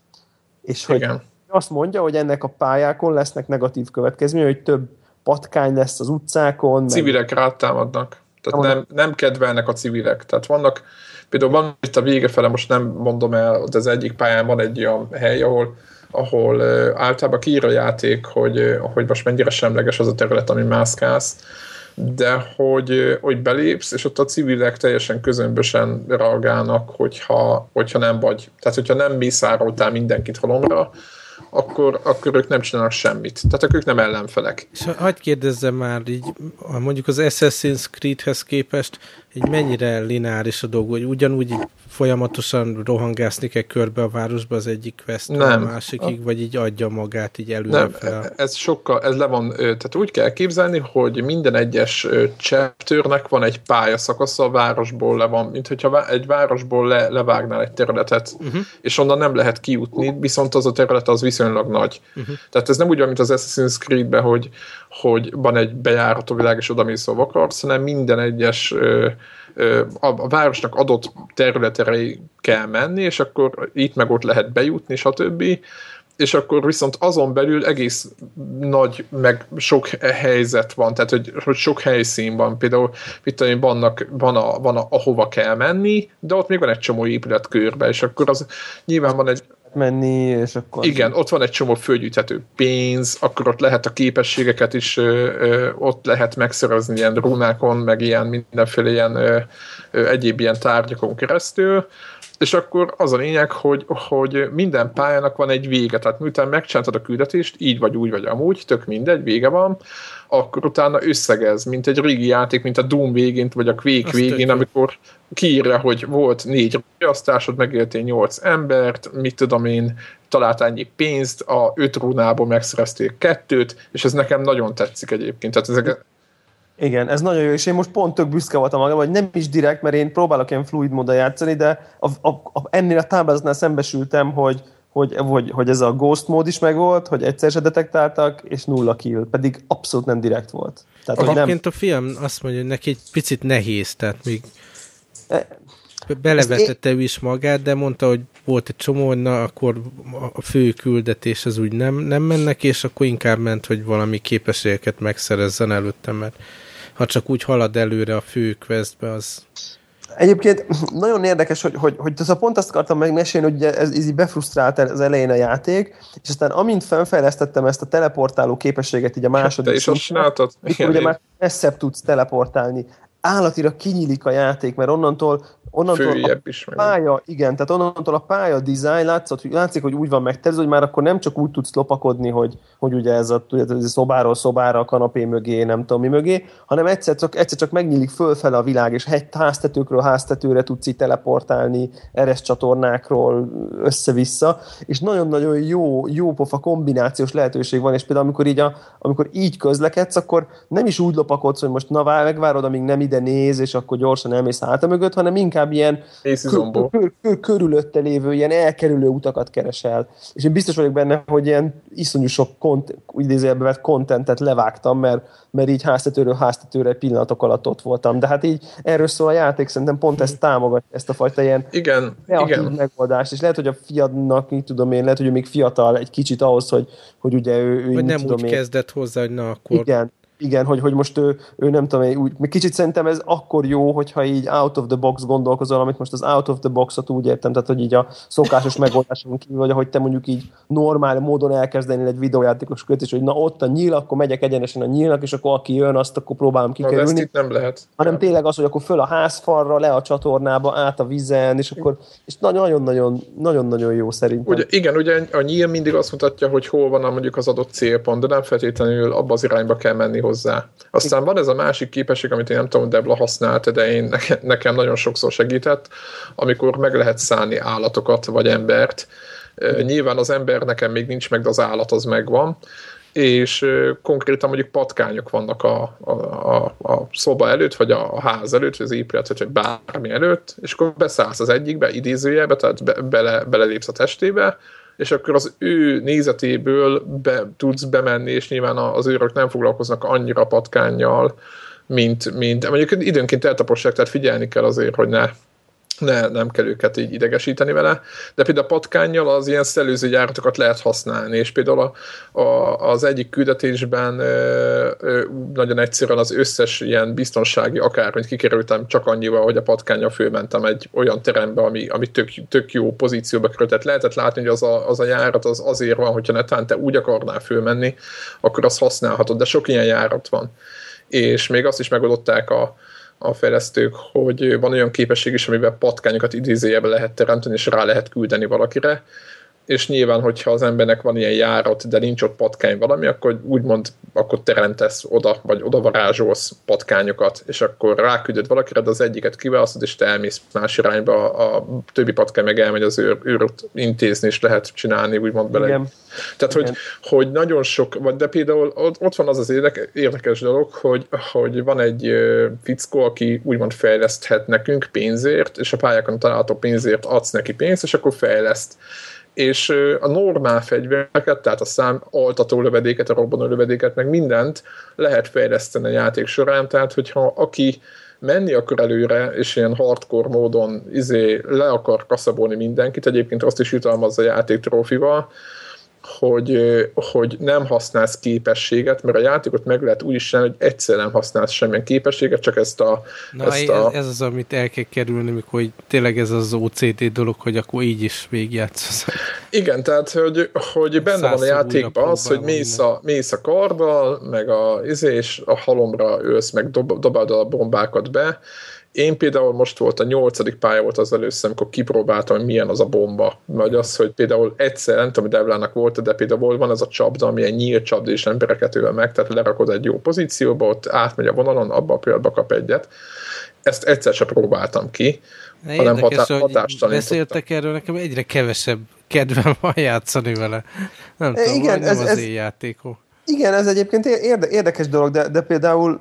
És hogy Igen azt mondja, hogy ennek a pályákon lesznek negatív következményei, hogy több patkány lesz az utcákon. Civilek meg... rátámadnak. Tehát nem, nem kedvelnek a civilek. Tehát vannak, például van itt a vége fele, most nem mondom el, de az egyik pályán van egy olyan hely, ahol ahol általában kiír a játék, hogy, hogy most mennyire semleges az a terület, ami mászkálsz, de hogy, hogy belépsz, és ott a civilek teljesen közömbösen reagálnak, hogyha, hogyha nem vagy. Tehát, hogyha nem mészároltál mindenkit halomra, akkor, akkor ők nem csinálnak semmit. Tehát ők nem ellenfelek. És hagyd kérdezzem már így, mondjuk az Assassin's Creed-hez képest így mennyire lineáris a dolog, hogy ugyanúgy így folyamatosan rohangászni kell körbe a városba az egyik quest a másikig, vagy így adja magát így előre Nem, fel? ez sokkal, ez le van, tehát úgy kell képzelni, hogy minden egyes chapternek van egy pályaszakasza a városból le van, mint hogyha egy városból le, levágnál egy területet, uh-huh. és onnan nem lehet kijutni, viszont az a terület az viszonylag nagy. Uh-huh. Tehát ez nem úgy van, mint az Assassin's Creed-ben, hogy, hogy van egy bejárató világ, és oda mész, akarsz, hanem minden egyes a, a városnak adott területére kell menni, és akkor itt meg ott lehet bejutni, stb. És akkor viszont azon belül egész nagy, meg sok helyzet van, tehát hogy, hogy sok helyszín van, például itt vannak, van, a, van a, ahova kell menni, de ott még van egy csomó épület körbe, és akkor az nyilván van egy menni, és akkor... Igen, ott van egy csomó fölgyűjthető pénz, akkor ott lehet a képességeket is, ö, ö, ott lehet megszerezni ilyen runákon, meg ilyen mindenféle ilyen ö, ö, egyéb ilyen tárgyakon keresztül, és akkor az a lényeg, hogy, hogy minden pályának van egy vége, tehát miután megcsináltad a küldetést, így vagy úgy vagy amúgy, tök mindegy, vége van, akkor utána összegez, mint egy régi játék, mint a Doom végén, vagy a Quake Azt végén, amikor kiírja, hogy volt négy riasztásod, megéltél nyolc embert, mit tudom én, találtál ennyi pénzt, a öt runából megszereztél kettőt, és ez nekem nagyon tetszik egyébként. Tehát ezek, igen, ez nagyon jó, és én most pont tök büszke voltam magam, hogy nem is direkt, mert én próbálok ilyen fluid módon játszani, de a, a, a, ennél a táblázatnál szembesültem, hogy hogy, hogy, hogy ez a ghost mód is megvolt, hogy egyszer se detektáltak, és nulla kill, pedig abszolút nem direkt volt. Tehát, Egyébként nem... a film azt mondja, hogy neki egy picit nehéz, tehát még e... belevetette ő is magát, de mondta, hogy volt egy csomó, hogy na, akkor a fő küldetés az úgy nem, nem mennek, és akkor inkább ment, hogy valami képességeket megszerezzen előtte, mert ha csak úgy halad előre a fő questbe, az Egyébként nagyon érdekes, hogy, hogy, hogy az a pont azt akartam megmesélni, hogy ez, ez így befrusztrált az elején a játék, és aztán amint felfejlesztettem ezt a teleportáló képességet így a második Te is azt csináltad? Ugye már messzebb tudsz teleportálni állatira kinyílik a játék, mert onnantól onnantól a is pálya, igen, tehát onnantól a pálya design látszott, hogy látszik, hogy úgy van megtervezve, hogy már akkor nem csak úgy tudsz lopakodni, hogy, hogy ugye ez a, ez a szobáról szobára, a kanapé mögé, nem tudom mi mögé, hanem egyszer csak, egyszer csak megnyílik fölfele a világ, és hegy, háztetőkről háztetőre tudsz itt teleportálni, eres csatornákról össze-vissza, és nagyon-nagyon jó, jó pofa kombinációs lehetőség van, és például amikor így, a, amikor így közlekedsz, akkor nem is úgy lopakodsz, hogy most na megvárod, amíg nem ide néz, és akkor gyorsan elmész háta mögött, hanem inkább inkább ilyen kör, kör, kör, körülötte lévő, ilyen elkerülő utakat keresel. És én biztos vagyok benne, hogy ilyen iszonyú sok kont, idézőjelbe kontentet levágtam, mert, mert így háztetőről háztetőre pillanatok alatt ott voltam. De hát így erről szól a játék, szerintem pont ezt támogatja, ezt a fajta ilyen igen, igen. megoldást. És lehet, hogy a fiadnak, így tudom én, lehet, hogy ő még fiatal egy kicsit ahhoz, hogy, hogy ugye ő, ő Vagy nem tudom úgy én, kezdett hozzá, hogy na akkor... Igen, igen, hogy, hogy most ő, ő nem tudom, úgy, kicsit szerintem ez akkor jó, hogyha így out of the box gondolkozol, amit most az out of the boxot úgy értem, tehát hogy így a szokásos megoldáson kívül, vagy ahogy te mondjuk így normál módon elkezdeni egy videójátékos kötés, hogy na ott a nyíl, akkor megyek egyenesen a nyílnak, és akkor aki jön, azt akkor próbálom kikerülni. Na, ezt nem lehet. Hanem tényleg az, hogy akkor föl a házfalra, le a csatornába, át a vizen, és akkor és nagyon-nagyon nagyon jó szerintem. Ugye, igen, ugye a nyíl mindig azt mutatja, hogy hol van a, mondjuk az adott célpont, de nem feltétlenül abba az irányba kell menni hozzá. Aztán van ez a másik képesség, amit én nem tudom, Debla használta, de én, nekem nagyon sokszor segített, amikor meg lehet szállni állatokat vagy embert. Nyilván az ember nekem még nincs meg, de az állat az megvan és konkrétan mondjuk patkányok vannak a, a, a, a szoba előtt, vagy a ház előtt, vagy az épület, vagy bármi előtt, és akkor beszállsz az egyikbe, idézőjelbe, tehát be, bele, belelépsz a testébe, és akkor az ő nézetéből be, tudsz bemenni, és nyilván az őrök nem foglalkoznak annyira patkányjal, mint, mint mondjuk időnként eltapossák, tehát figyelni kell azért, hogy ne ne, nem kell őket így idegesíteni vele, de például a patkányjal az ilyen szellőző járatokat lehet használni, és például a, a, az egyik küldetésben ö, ö, nagyon egyszerűen az összes ilyen biztonsági akármint kikerültem csak annyival, hogy a patkányjal fölmentem egy olyan terembe, ami, ami tök, tök jó pozícióba került. Lehetett látni, hogy az a, az a járat az azért van, hogyha netán te úgy akarnál fölmenni, akkor azt használhatod, de sok ilyen járat van. És még azt is megoldották a, a fejlesztők, hogy van olyan képesség is, amiben patkányokat idézőjebe lehet teremteni, és rá lehet küldeni valakire, és nyilván, hogyha az embernek van ilyen járat, de nincs ott patkány valami, akkor úgymond akkor teremtesz oda, vagy oda varázsolsz patkányokat, és akkor ráküldöd valakire, de az egyiket kiválasztod, és te elmész más irányba, a, a többi patkány meg elmegy az őr, őröt intézni, és lehet csinálni, úgymond bele. Igen. Tehát, hogy, hogy nagyon sok, vagy de például ott, van az az érdekes, érdekes dolog, hogy, hogy van egy fickó, aki úgymond fejleszthet nekünk pénzért, és a pályákon található pénzért adsz neki pénzt, és akkor fejleszt és a normál fegyvereket, tehát a szám altató lövedéket, a robbanó lövedéket, meg mindent lehet fejleszteni a játék során, tehát hogyha aki menni akar előre, és ilyen hardcore módon izé le akar kaszabolni mindenkit, egyébként azt is jutalmazza a játék trófival, hogy, hogy nem használsz képességet, mert a játékot meg lehet úgy is csinálni, hogy egyszer nem használsz semmilyen képességet, csak ezt a... Na, ezt ez, a ez az, amit el kell kerülni, mikor hogy tényleg ez az OCD dolog, hogy akkor így is végigjátszol. Igen, tehát, hogy, hogy benne van a játékban az, hogy mész a, mész a karddal, meg a, izé, és a halomra ősz, meg dob, dobáld a bombákat be, én például most volt a nyolcadik pálya volt az először, amikor kipróbáltam, hogy milyen az a bomba. Vagy az, hogy például egyszer, nem tudom, hogy Devlának volt, de például van az a csapda, ami egy nyílt csapda, és embereket öl meg, tehát lerakod egy jó pozícióba, ott átmegy a vonalon, abba a pillanatban kap egyet. Ezt egyszer sem próbáltam ki, Ne hanem érdekes, hatá- hogy hatástalanítottam. beszéltek erről, nekem egyre kevesebb kedvem van játszani vele. Nem tudom, Igen, Igen, nem ez- az ez- én játékom. Igen, ez egyébként érde, érdekes dolog, de, de például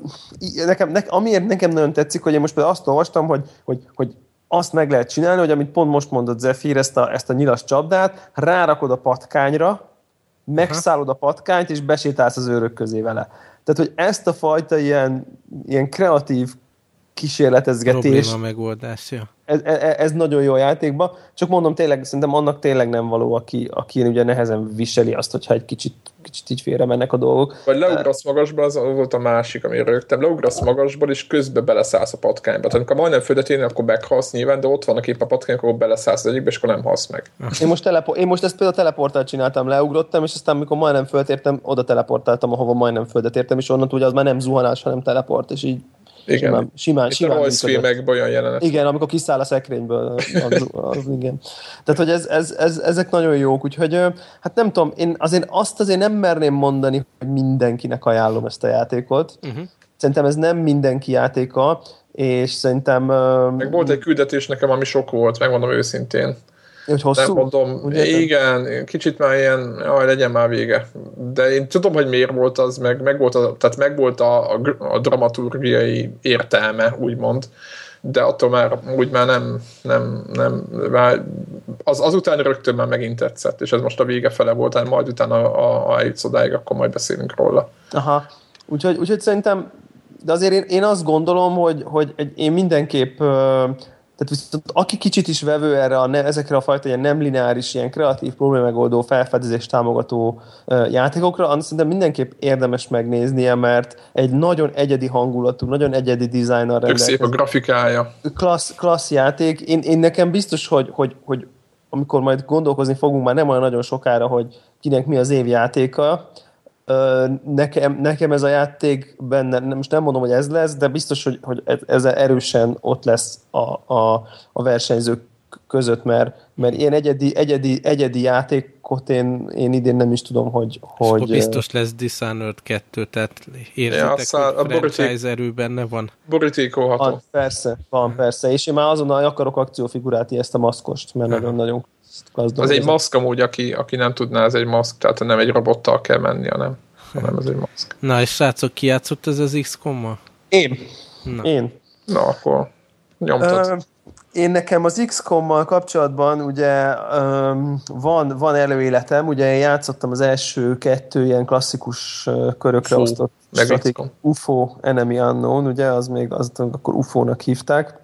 nekem, ne, amiért nekem nagyon tetszik, hogy én most például azt olvastam, hogy, hogy, hogy azt meg lehet csinálni, hogy amit pont most mondott Zephyr, ezt a, ezt a nyilas csapdát, rárakod a patkányra, megszállod a patkányt, és besétálsz az őrök közé vele. Tehát, hogy ezt a fajta ilyen, ilyen kreatív kísérletezgetés, Probléma megoldásja. ez, ez, ez nagyon jó a játékban, csak mondom tényleg, szerintem annak tényleg nem való, aki, aki ugye nehezen viseli azt, hogyha egy kicsit, kicsit így félre mennek a dolgok. Vagy leugrasz magasba, az volt a másik, ami rögtem. Leugrasz magasba, és közben beleszállsz a patkányba. Tehát amikor majdnem földet érni, akkor meghalsz nyilván, de ott vannak épp a patkány, akkor beleszállsz az egyikbe, és akkor nem halsz meg. Én most, telepo- én most ezt például teleportál csináltam, leugrottam, és aztán amikor majdnem föltértem, oda teleportáltam, ahova majdnem földet értem, és onnantól ugye az már nem zuhanás, hanem teleport, és így Igen. simán, simán, Itt a simán Royce működött. filmekben olyan jelenet. Igen, amikor kiszáll a szekrényből, az, az, igen. Tehát, hogy ez, ez, ez, ezek nagyon jók, úgyhogy hát nem tudom, én azért azt azért nem merném mondani, hogy mindenkinek ajánlom ezt a játékot. Uh-huh. Szerintem ez nem mindenki játéka, és szerintem, Meg volt egy küldetés nekem, ami sok volt, megmondom őszintén. Hogy hosszú. Nem mondom, Ugye? igen, kicsit már ilyen, jaj, legyen már vége. De én tudom, hogy miért volt az, meg, meg volt, a, tehát meg volt a, a, a dramaturgiai értelme, úgymond, de attól már úgy már nem, nem, nem már az, azután rögtön már megint tetszett, és ez most a vége fele volt, hát majd utána, a, a eljutsz odáig, akkor majd beszélünk róla. Aha. Úgyhogy, úgyhogy szerintem, de azért én, én azt gondolom, hogy, hogy egy, én mindenképp, tehát viszont aki kicsit is vevő erre a, ne, ezekre a fajta ilyen nem lineáris, ilyen kreatív problémegoldó, felfedezést támogató ö, játékokra, annak szerintem mindenképp érdemes megnéznie, mert egy nagyon egyedi hangulatú, nagyon egyedi dizájnnal Tök szép a rendelkezik grafikája. klassz, klassz játék. Én, én nekem biztos, hogy, hogy, hogy amikor majd gondolkozni fogunk már nem olyan nagyon sokára, hogy kinek mi az év játéka, nekem, nekem ez a játék benne, nem- most nem mondom, hogy ez lesz, de biztos, hogy, hogy ez- erősen ott lesz a, a, a versenyzők között, mert, mert ilyen egyedi, egyedi, egyedi játékot én, én idén nem is tudom, hogy... Hogy, akkor biztos lesz Dishonored 2, tehát érzitek, Ja, hogy a boríték- franchise erő benne van. Borítékolható. Van, persze, van, persze. És én már azonnal akarok akciófigurát, ezt a maszkost, mert nagyon-nagyon Az egy maszk amúgy, aki, aki nem tudná, ez egy maszk, tehát nem egy robottal kell menni, hanem, hanem ez egy maszk. <laughs> Na, és srácok, ki játszott ez az XCOM-mal? Én. Na. Én. Na, akkor nyomtad. Ö, én nekem az XCOM-mal kapcsolatban ugye öm, van, van előéletem, ugye én játszottam az első kettő ilyen klasszikus ö, körökre Fú, osztott meg stratég- XCOM. UFO Enemy Unknown, ugye, az még az akkor UFO-nak hívták,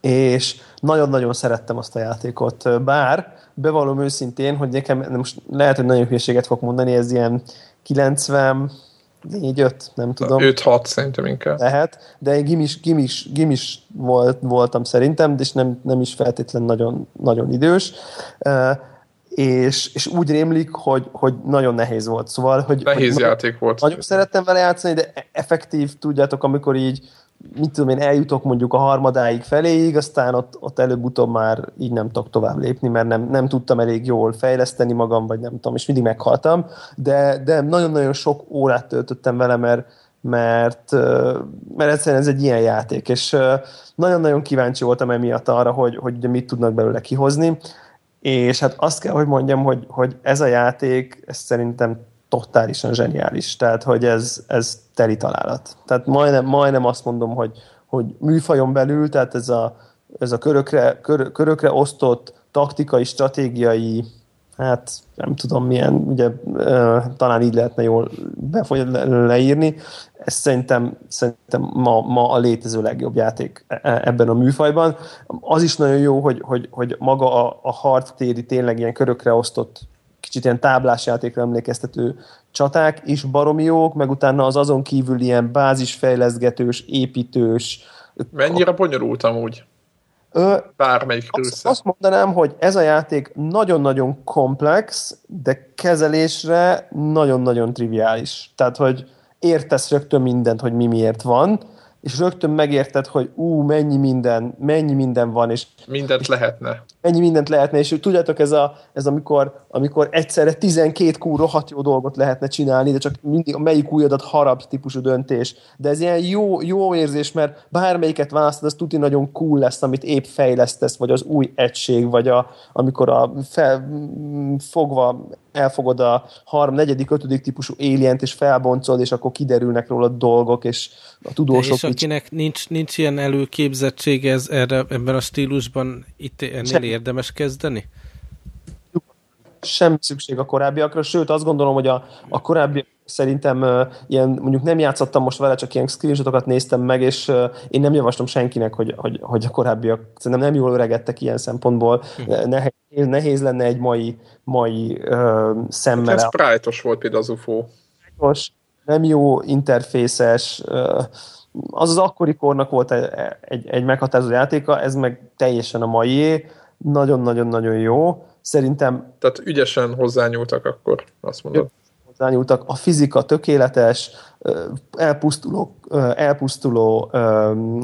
és nagyon-nagyon szerettem azt a játékot, bár bevallom őszintén, hogy nekem most lehet, hogy nagyon hülyeséget fog mondani, ez ilyen 90 4-5, nem tudom 5-6 szerintem inkább. lehet, de én gimis, gimis, gimis volt, voltam szerintem, és nem, nem is feltétlen nagyon, nagyon idős. Uh, és, és úgy rémlik, hogy, hogy nagyon nehéz volt. Szóval, hogy, Nehéz hogy játék volt. Nagyon szerettem vele játszani, de effektív, tudjátok, amikor így mit tudom én, eljutok mondjuk a harmadáig feléig, aztán ott, ott előbb-utóbb már így nem tudok tovább lépni, mert nem, nem tudtam elég jól fejleszteni magam, vagy nem tudom, és mindig meghaltam, de, de nagyon-nagyon sok órát töltöttem vele, mert, mert, mert egyszerűen ez egy ilyen játék, és nagyon-nagyon kíváncsi voltam emiatt arra, hogy, hogy mit tudnak belőle kihozni, és hát azt kell, hogy mondjam, hogy, hogy ez a játék, ez szerintem totálisan zseniális. Tehát, hogy ez, ez teli találat. Tehát majdnem, majdnem azt mondom, hogy, hogy műfajon belül, tehát ez a, ez a körökre, kör, körökre osztott taktikai, stratégiai, hát nem tudom milyen, ugye talán így lehetne jól leírni. Ez szerintem, szerintem ma, ma a létező legjobb játék e, e, ebben a műfajban. Az is nagyon jó, hogy, hogy, hogy maga a, a hardtéri tényleg ilyen körökre osztott kicsit ilyen táblásjátékra emlékeztető csaták is baromi jók, meg utána az azon kívül ilyen bázisfejleszgetős, építős. Mennyire bonyolult amúgy? Ö, Bármelyik azt, azt mondanám, hogy ez a játék nagyon-nagyon komplex, de kezelésre nagyon-nagyon triviális. Tehát, hogy értesz rögtön mindent, hogy mi miért van, és rögtön megérted, hogy ú, mennyi minden, mennyi minden van, és mindent lehetne. Mennyi mindent lehetne, és tudjátok, ez, a, ez amikor, amikor egyszerre 12 kú rohadt jó dolgot lehetne csinálni, de csak mindig a melyik újadat harap típusú döntés. De ez ilyen jó, jó érzés, mert bármelyiket választod, az tuti nagyon cool lesz, amit épp fejlesztesz, vagy az új egység, vagy a, amikor a fel, fogva elfogod a harm, negyedik, ötödik típusú alient, és felboncol, és akkor kiderülnek róla dolgok, és a tudósok... De és akinek nincs, nincs ilyen előképzettsége ez, erre, ebben a stílusban, itt ennél Sem. érdemes kezdeni? Semmi szükség a korábbiakra, sőt azt gondolom, hogy a, a korábbi szerintem uh, ilyen, mondjuk nem játszottam most vele, csak ilyen screenshotokat néztem meg, és uh, én nem javaslom senkinek, hogy, hogy, hogy a korábbiak szerintem nem jól öregedtek ilyen szempontból. Uh-huh. Nehéz, nehéz lenne egy mai, mai uh, szemmel. Ez sprite volt például az UFO. Nem jó interfészes, uh, az az akkori kornak volt egy, egy, egy meghatározó játéka, ez meg teljesen a maié, nagyon-nagyon-nagyon jó. Szerintem... Tehát ügyesen hozzányúltak akkor, azt mondod hozzányúltak. A fizika tökéletes, elpusztuló, elpusztuló,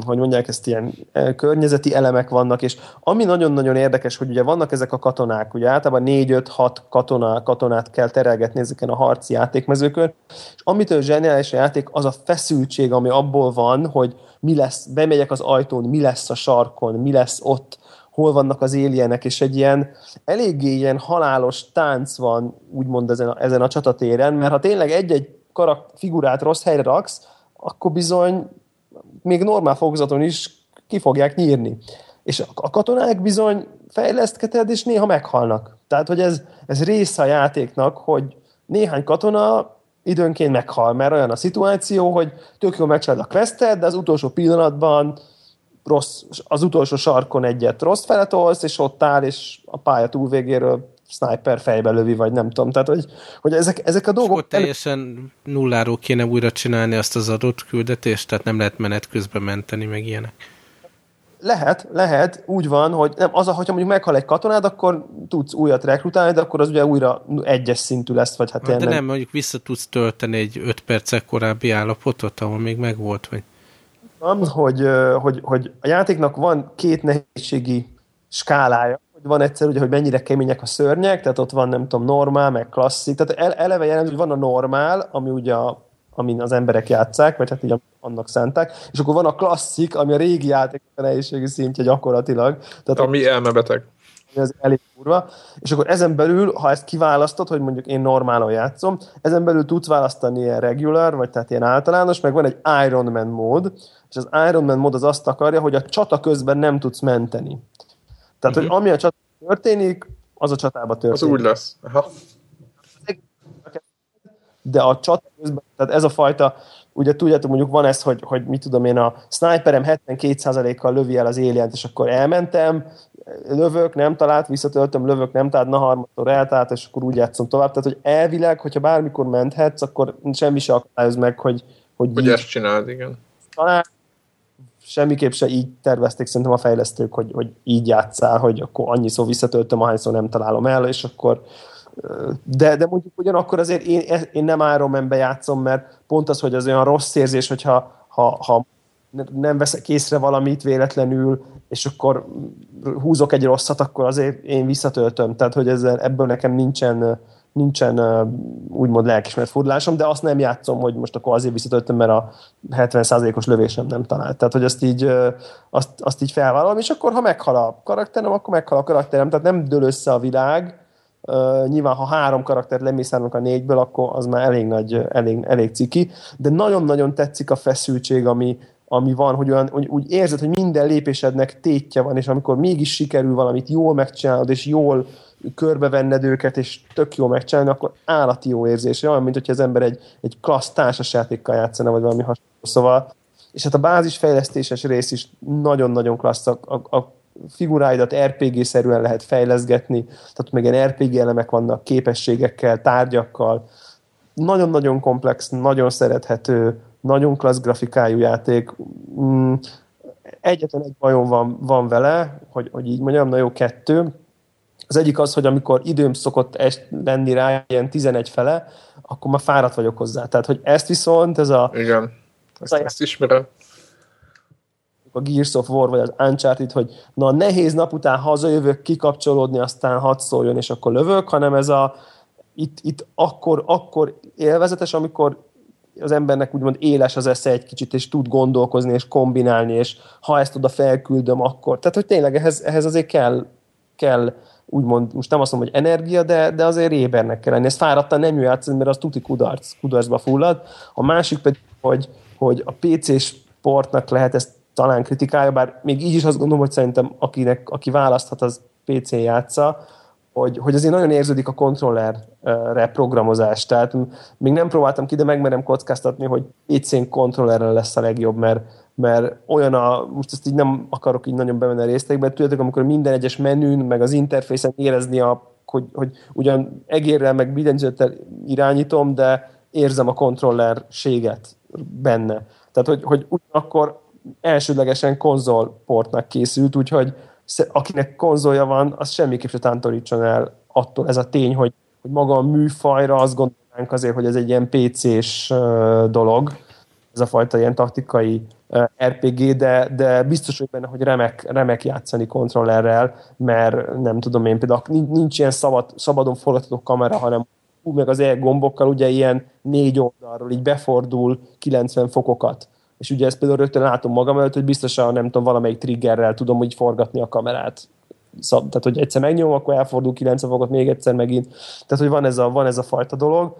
hogy mondják ezt, ilyen környezeti elemek vannak, és ami nagyon-nagyon érdekes, hogy ugye vannak ezek a katonák, ugye általában 4-5-6 katona, katonát kell terelgetni ezeken a harci játékmezőkön, és amitől zseniális a játék, az a feszültség, ami abból van, hogy mi lesz, bemegyek az ajtón, mi lesz a sarkon, mi lesz ott, hol vannak az éljenek, és egy ilyen eléggé ilyen halálos tánc van, úgymond ezen a, ezen a csatatéren, mert ha tényleg egy-egy karak figurát rossz helyre raksz, akkor bizony még normál fokozaton is ki fogják nyírni. És a katonák bizony fejlesztketed, és néha meghalnak. Tehát, hogy ez, ez része a játéknak, hogy néhány katona időnként meghal, mert olyan a szituáció, hogy tök jól megcsinálod a questet, de az utolsó pillanatban rossz, az utolsó sarkon egyet rossz feletolsz, és ott áll, és a pálya túlvégéről sniper fejbe lövi, vagy nem tudom. Tehát, hogy, hogy ezek, ezek a dolgok... És teljesen nulláról kéne újra csinálni azt az adott küldetést, tehát nem lehet menet közben menteni, meg ilyenek. Lehet, lehet, úgy van, hogy nem, az, hogyha mondjuk meghal egy katonád, akkor tudsz újat rekrutálni, de akkor az ugye újra egyes szintű lesz, vagy hát De nem, nem, mondjuk vissza tudsz tölteni egy öt percek korábbi állapotot, ahol még megvolt, vagy van, hogy, hogy, hogy a játéknak van két nehézségi skálája, van egyszer ugye, hogy mennyire kemények a szörnyek, tehát ott van nem tudom, normál, meg klasszik, tehát eleve jelent, hogy van a normál, ami ugye a, amin az emberek játszák, vagy hát így annak szánták, és akkor van a klasszik, ami a régi játék a nehézségi szintje gyakorlatilag. Tehát ami elmebeteg ez elég kurva. És akkor ezen belül, ha ezt kiválasztod, hogy mondjuk én normálon játszom, ezen belül tudsz választani ilyen regular, vagy tehát ilyen általános, meg van egy Ironman mód, és az Ironman mód az azt akarja, hogy a csata közben nem tudsz menteni. Tehát, uh-huh. hogy mhm. ami a csata történik, az a csatába történik. Az úgy lesz. Aha. De a csata közben, tehát ez a fajta, ugye tudjátok, mondjuk van ez, hogy, hogy mit tudom én, a sniperem 72%-kal lövi el az élient, és akkor elmentem, lövök, nem talált, visszatöltöm, lövök, nem talált, na harmadszor eltalált, és akkor úgy játszom tovább. Tehát, hogy elvileg, hogyha bármikor menthetsz, akkor semmi se akadályoz meg, hogy... Hogy, hogy ezt csináld, igen. Talán semmiképp se így tervezték szerintem a fejlesztők, hogy, hogy így játszál, hogy akkor annyi szó visszatöltöm, ahányszor nem találom el, és akkor de, de mondjuk ugyanakkor azért én, én nem Iron játszom, mert pont az, hogy az olyan rossz érzés, hogyha ha, ha nem veszek észre valamit véletlenül, és akkor húzok egy rosszat, akkor azért én visszatöltöm. Tehát, hogy ezzel, ebből nekem nincsen, nincsen úgymond lelkismert furdulásom, de azt nem játszom, hogy most akkor azért visszatöltöm, mert a 70%-os lövésem nem talált. Tehát, hogy azt így, azt, azt így felvállalom, és akkor ha meghal a karakterem, akkor meghal a karakterem. Tehát nem dől össze a világ, Uh, nyilván, ha három karaktert lemészárolunk a négyből, akkor az már elég nagy, elég, elég ciki, de nagyon-nagyon tetszik a feszültség, ami, ami van, hogy, olyan, hogy úgy érzed, hogy minden lépésednek tétje van, és amikor mégis sikerül valamit jól megcsinálod, és jól körbevenned őket, és tök jól megcsinálni, akkor állati jó érzés. Olyan, mint hogyha az ember egy, egy klassz társasjátékkal játszana, vagy valami hasonló. Szóval, és hát a bázisfejlesztéses rész is nagyon-nagyon klassz. A, a, a figuráidat RPG-szerűen lehet fejleszgetni, tehát meg ilyen RPG elemek vannak képességekkel, tárgyakkal. Nagyon-nagyon komplex, nagyon szerethető, nagyon klassz grafikájú játék. Mm, egyetlen egy bajom van, van vele, hogy, hogy így mondjam, na jó, kettő. Az egyik az, hogy amikor időm szokott est lenni rá, ilyen 11 fele, akkor már fáradt vagyok hozzá. Tehát, hogy ezt viszont, ez a... Igen, ezt, ezt ismerem a Gears of War vagy az Uncharted, hogy na a nehéz nap után hazajövök kikapcsolódni, aztán hadd szóljon, és akkor lövök, hanem ez a itt, itt akkor, akkor élvezetes, amikor az embernek úgymond éles az esze egy kicsit, és tud gondolkozni, és kombinálni, és ha ezt oda felküldöm, akkor... Tehát, hogy tényleg ehhez, ehhez azért kell, kell úgymond, most nem azt mondom, hogy energia, de, de azért ébernek kell lenni. Ez fáradtan nem játszani, mert az tuti kudarc, kudarcba fullad. A másik pedig, hogy, hogy a PC sportnak lehet ezt talán kritikája, bár még így is azt gondolom, hogy szerintem akinek, aki választhat, az PC játsza, hogy, hogy azért nagyon érződik a kontrollerre programozás. Tehát még nem próbáltam ki, de megmerem kockáztatni, hogy PC-n kontrollerrel lesz a legjobb, mert, mert olyan a, most ezt így nem akarok így nagyon bemenni a részletekbe, tudjátok, amikor minden egyes menün, meg az interfészen érezni, a, hogy, hogy ugyan egérrel, meg billentyűzettel irányítom, de érzem a kontrollerséget benne. Tehát, hogy, hogy ugyanakkor elsődlegesen konzolportnak készült, úgyhogy akinek konzolja van, az semmiképp se tántorítson el attól ez a tény, hogy, hogy maga a műfajra azt gondolnánk azért, hogy ez egy ilyen PC-s dolog, ez a fajta ilyen taktikai RPG, de, de biztos hogy benne, hogy remek, remek játszani kontrollerrel, mert nem tudom én például nincs ilyen szabad, szabadon forgatható kamera, hanem úgy meg az e gombokkal ugye ilyen négy oldalról így befordul 90 fokokat és ugye ezt például rögtön látom magam előtt, hogy biztosan nem tudom, valamelyik triggerrel tudom úgy forgatni a kamerát. Szab, tehát, hogy egyszer megnyomom, akkor elfordul 90 fokot, még egyszer megint. Tehát, hogy van ez a, van ez a fajta dolog.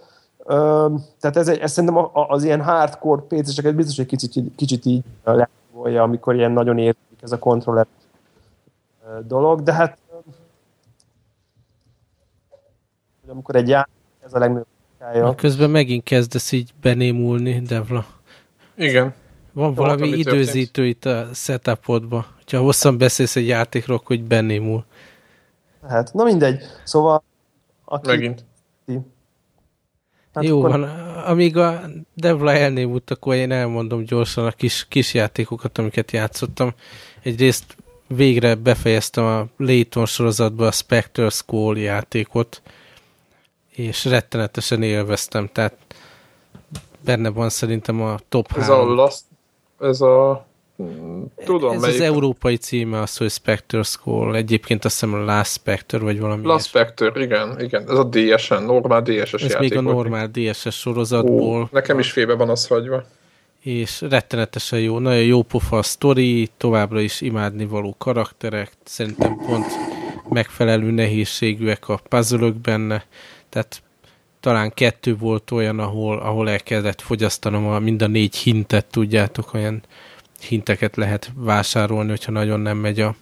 Ö, tehát ez, ez szerintem az ilyen hardcore PC-seket biztos, hogy kicsit, kicsit így levolja, amikor ilyen nagyon érzik ez a kontroller dolog, de hát amikor egy játék, ez a legnagyobb Közben megint kezdesz így benémulni, Devla. Igen. Van valami időzítő itt a setupodban. Ha hosszan beszélsz egy játékról, hogy bennémul. Hát, na mindegy. Szóval... Aki... Megint. Hát Jó akkor... van, amíg a Devla elnémult, akkor én elmondom gyorsan a kis, kis játékokat, amiket játszottam. Egyrészt végre befejeztem a Layton sorozatba a Spectre School játékot, és rettenetesen élveztem, tehát benne van szerintem a top ez 3. A last, ez a Tudom, Ez melyik... az európai címe az, hogy Spectre Skull. Egyébként azt hiszem Last Spectre, vagy valami Last. Spectre, igen, igen. Ez a DSN, normál DSS Ez játék. Ez még a normál DSS sorozatból. Ó, nekem is fébe van az hagyva. És rettenetesen jó, nagyon jó pofa a sztori, továbbra is imádni való karakterek, szerintem pont megfelelő nehézségűek a puzzle benne, tehát talán kettő volt olyan, ahol, ahol elkezdett fogyasztanom a, mind a négy hintet, tudjátok, olyan hinteket lehet vásárolni, hogyha nagyon nem megy a,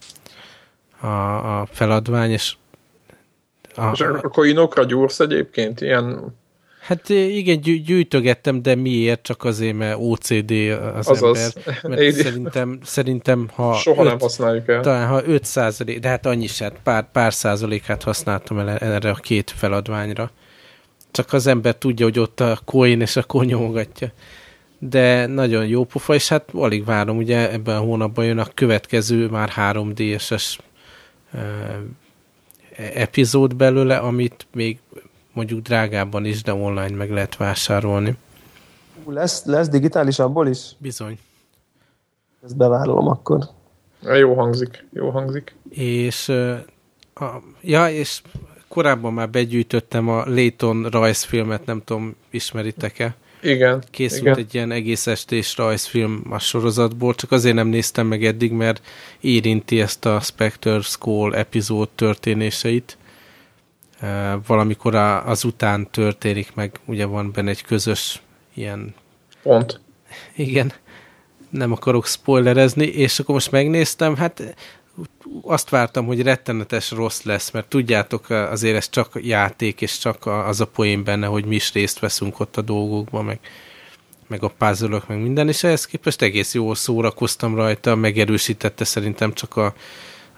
a, a feladvány, és a, és akkor inokra gyúrsz egyébként? Ilyen... Hát igen, gyűjtögettem, de miért? Csak azért, mert OCD az Azaz. ember. Mert szerintem, szerintem, ha... Soha öt, nem használjuk el. Talán, ha 5 százalék, de hát annyi hát pár, pár százalékát használtam el erre a két feladványra csak az ember tudja, hogy ott a coin, és akkor nyomogatja. de nagyon jó pofa, és hát alig várom, ugye ebben a hónapban jön a következő már 3D-es epizód belőle, amit még mondjuk drágábban is, de online meg lehet vásárolni. Lesz, lesz digitális abból is? Bizony. Ezt bevállalom akkor. Jó hangzik, jó hangzik. És, a, ja, és korábban már begyűjtöttem a Layton rajzfilmet, nem tudom, ismeritek-e? Igen. Készült igen. egy ilyen egész estés rajzfilm a sorozatból, csak azért nem néztem meg eddig, mert érinti ezt a Spectre Skull epizód történéseit. Valamikor azután történik meg, ugye van benne egy közös ilyen... Pont. Igen, nem akarok spoilerezni, és akkor most megnéztem, hát azt vártam, hogy rettenetes rossz lesz, mert tudjátok, azért ez csak játék, és csak az a poén benne, hogy mi is részt veszünk ott a dolgokban, meg, meg a puzzle meg minden, és ehhez képest egész jól szórakoztam rajta, megerősítette szerintem csak a,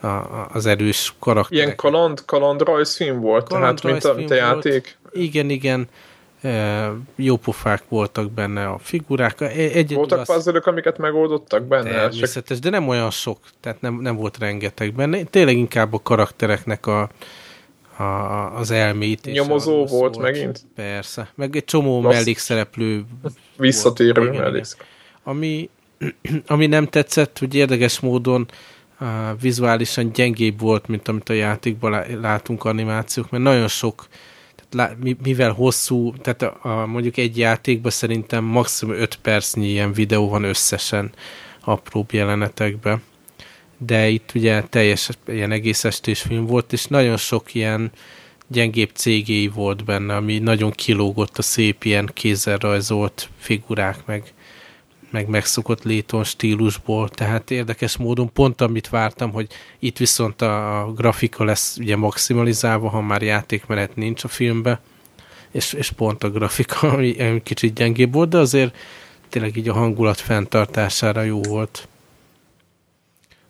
a, az erős karakter. Ilyen kaland, kaland rajzfilm volt, kaland tehát mint a, mint a játék? Volt. Igen, igen jó pofák voltak benne a figurák. Egy, voltak az... puzzle amiket megoldottak benne? Természetes, de nem olyan sok, tehát nem, nem volt rengeteg benne. Tényleg inkább a karaktereknek a, a, az elmét. Nyomozó volt szólt. megint? Persze. Meg egy csomó Lassz... mellékszereplő. <laughs> Visszatérő mellékszereplő. Ami, <clears throat> ami nem tetszett, hogy érdekes módon uh, vizuálisan gyengébb volt, mint amit a játékban látunk animációk, mert nagyon sok mivel hosszú, tehát a, mondjuk egy játékban szerintem maximum 5 percnyi ilyen videó van összesen apróbb jelenetekben. De itt ugye teljes ilyen egész estés film volt, és nagyon sok ilyen gyengébb cégéi volt benne, ami nagyon kilógott a szép ilyen kézzel rajzolt figurák, meg meg megszokott léton stílusból, tehát érdekes módon pont amit vártam, hogy itt viszont a grafika lesz ugye maximalizálva, ha már játékmenet nincs a filmbe, és, és pont a grafika <laughs> ami kicsit gyengébb volt, de azért tényleg így a hangulat fenntartására jó volt.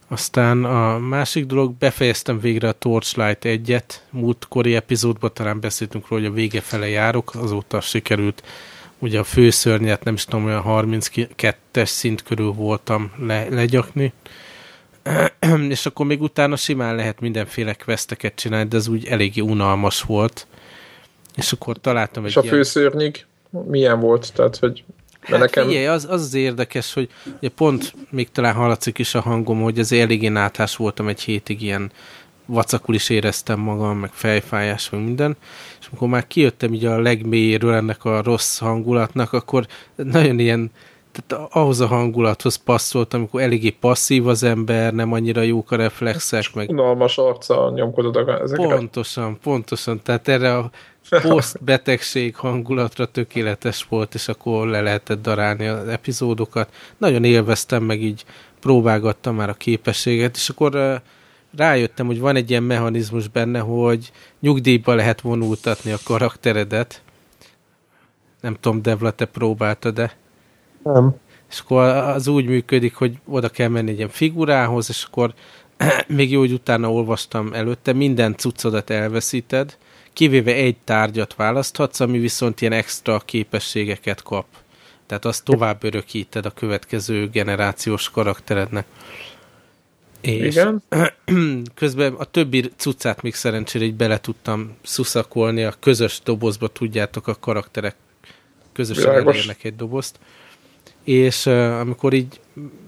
Aztán a másik dolog, befejeztem végre a Torchlight egyet, múltkori epizódban talán beszéltünk róla, hogy a vége fele járok, azóta sikerült ugye a főszörnyet nem is tudom, olyan 32-es szint körül voltam le, legyakni, <clears throat> és akkor még utána simán lehet mindenféle questeket csinálni, de ez úgy eléggé unalmas volt. És akkor találtam egy És a ilyen... főszörnyig milyen volt? Tehát, hogy Hát nekem... figyelj, az, az az érdekes, hogy ugye pont még talán hallatszik is a hangom, hogy az eléggé náthás voltam egy hétig ilyen vacakul is éreztem magam, meg fejfájás, meg minden, és amikor már kijöttem így a legmélyéről ennek a rossz hangulatnak, akkor nagyon ilyen, tehát ahhoz a hangulathoz passzolt, amikor eléggé passzív az ember, nem annyira jók a reflexek, meg... Unalmas arccal nyomkodod a ezeket. Pontosan, pontosan, tehát erre a <laughs> posztbetegség hangulatra tökéletes volt, és akkor le lehetett darálni az epizódokat. Nagyon élveztem, meg így próbálgattam már a képességet, és akkor rájöttem, hogy van egy ilyen mechanizmus benne, hogy nyugdíjba lehet vonultatni a karakteredet. Nem tudom, Devla, te próbáltad de Nem. És akkor az úgy működik, hogy oda kell menni egy ilyen figurához, és akkor <clears throat> még jó, hogy utána olvastam előtte, minden cuccodat elveszíted, kivéve egy tárgyat választhatsz, ami viszont ilyen extra képességeket kap. Tehát azt tovább örökíted a következő generációs karakterednek. És Igen. <clears throat> közben a többi cuccát még szerencsére így bele tudtam szuszakolni, a közös dobozba tudjátok, a karakterek közösen Világos. elérnek egy dobozt. És uh, amikor így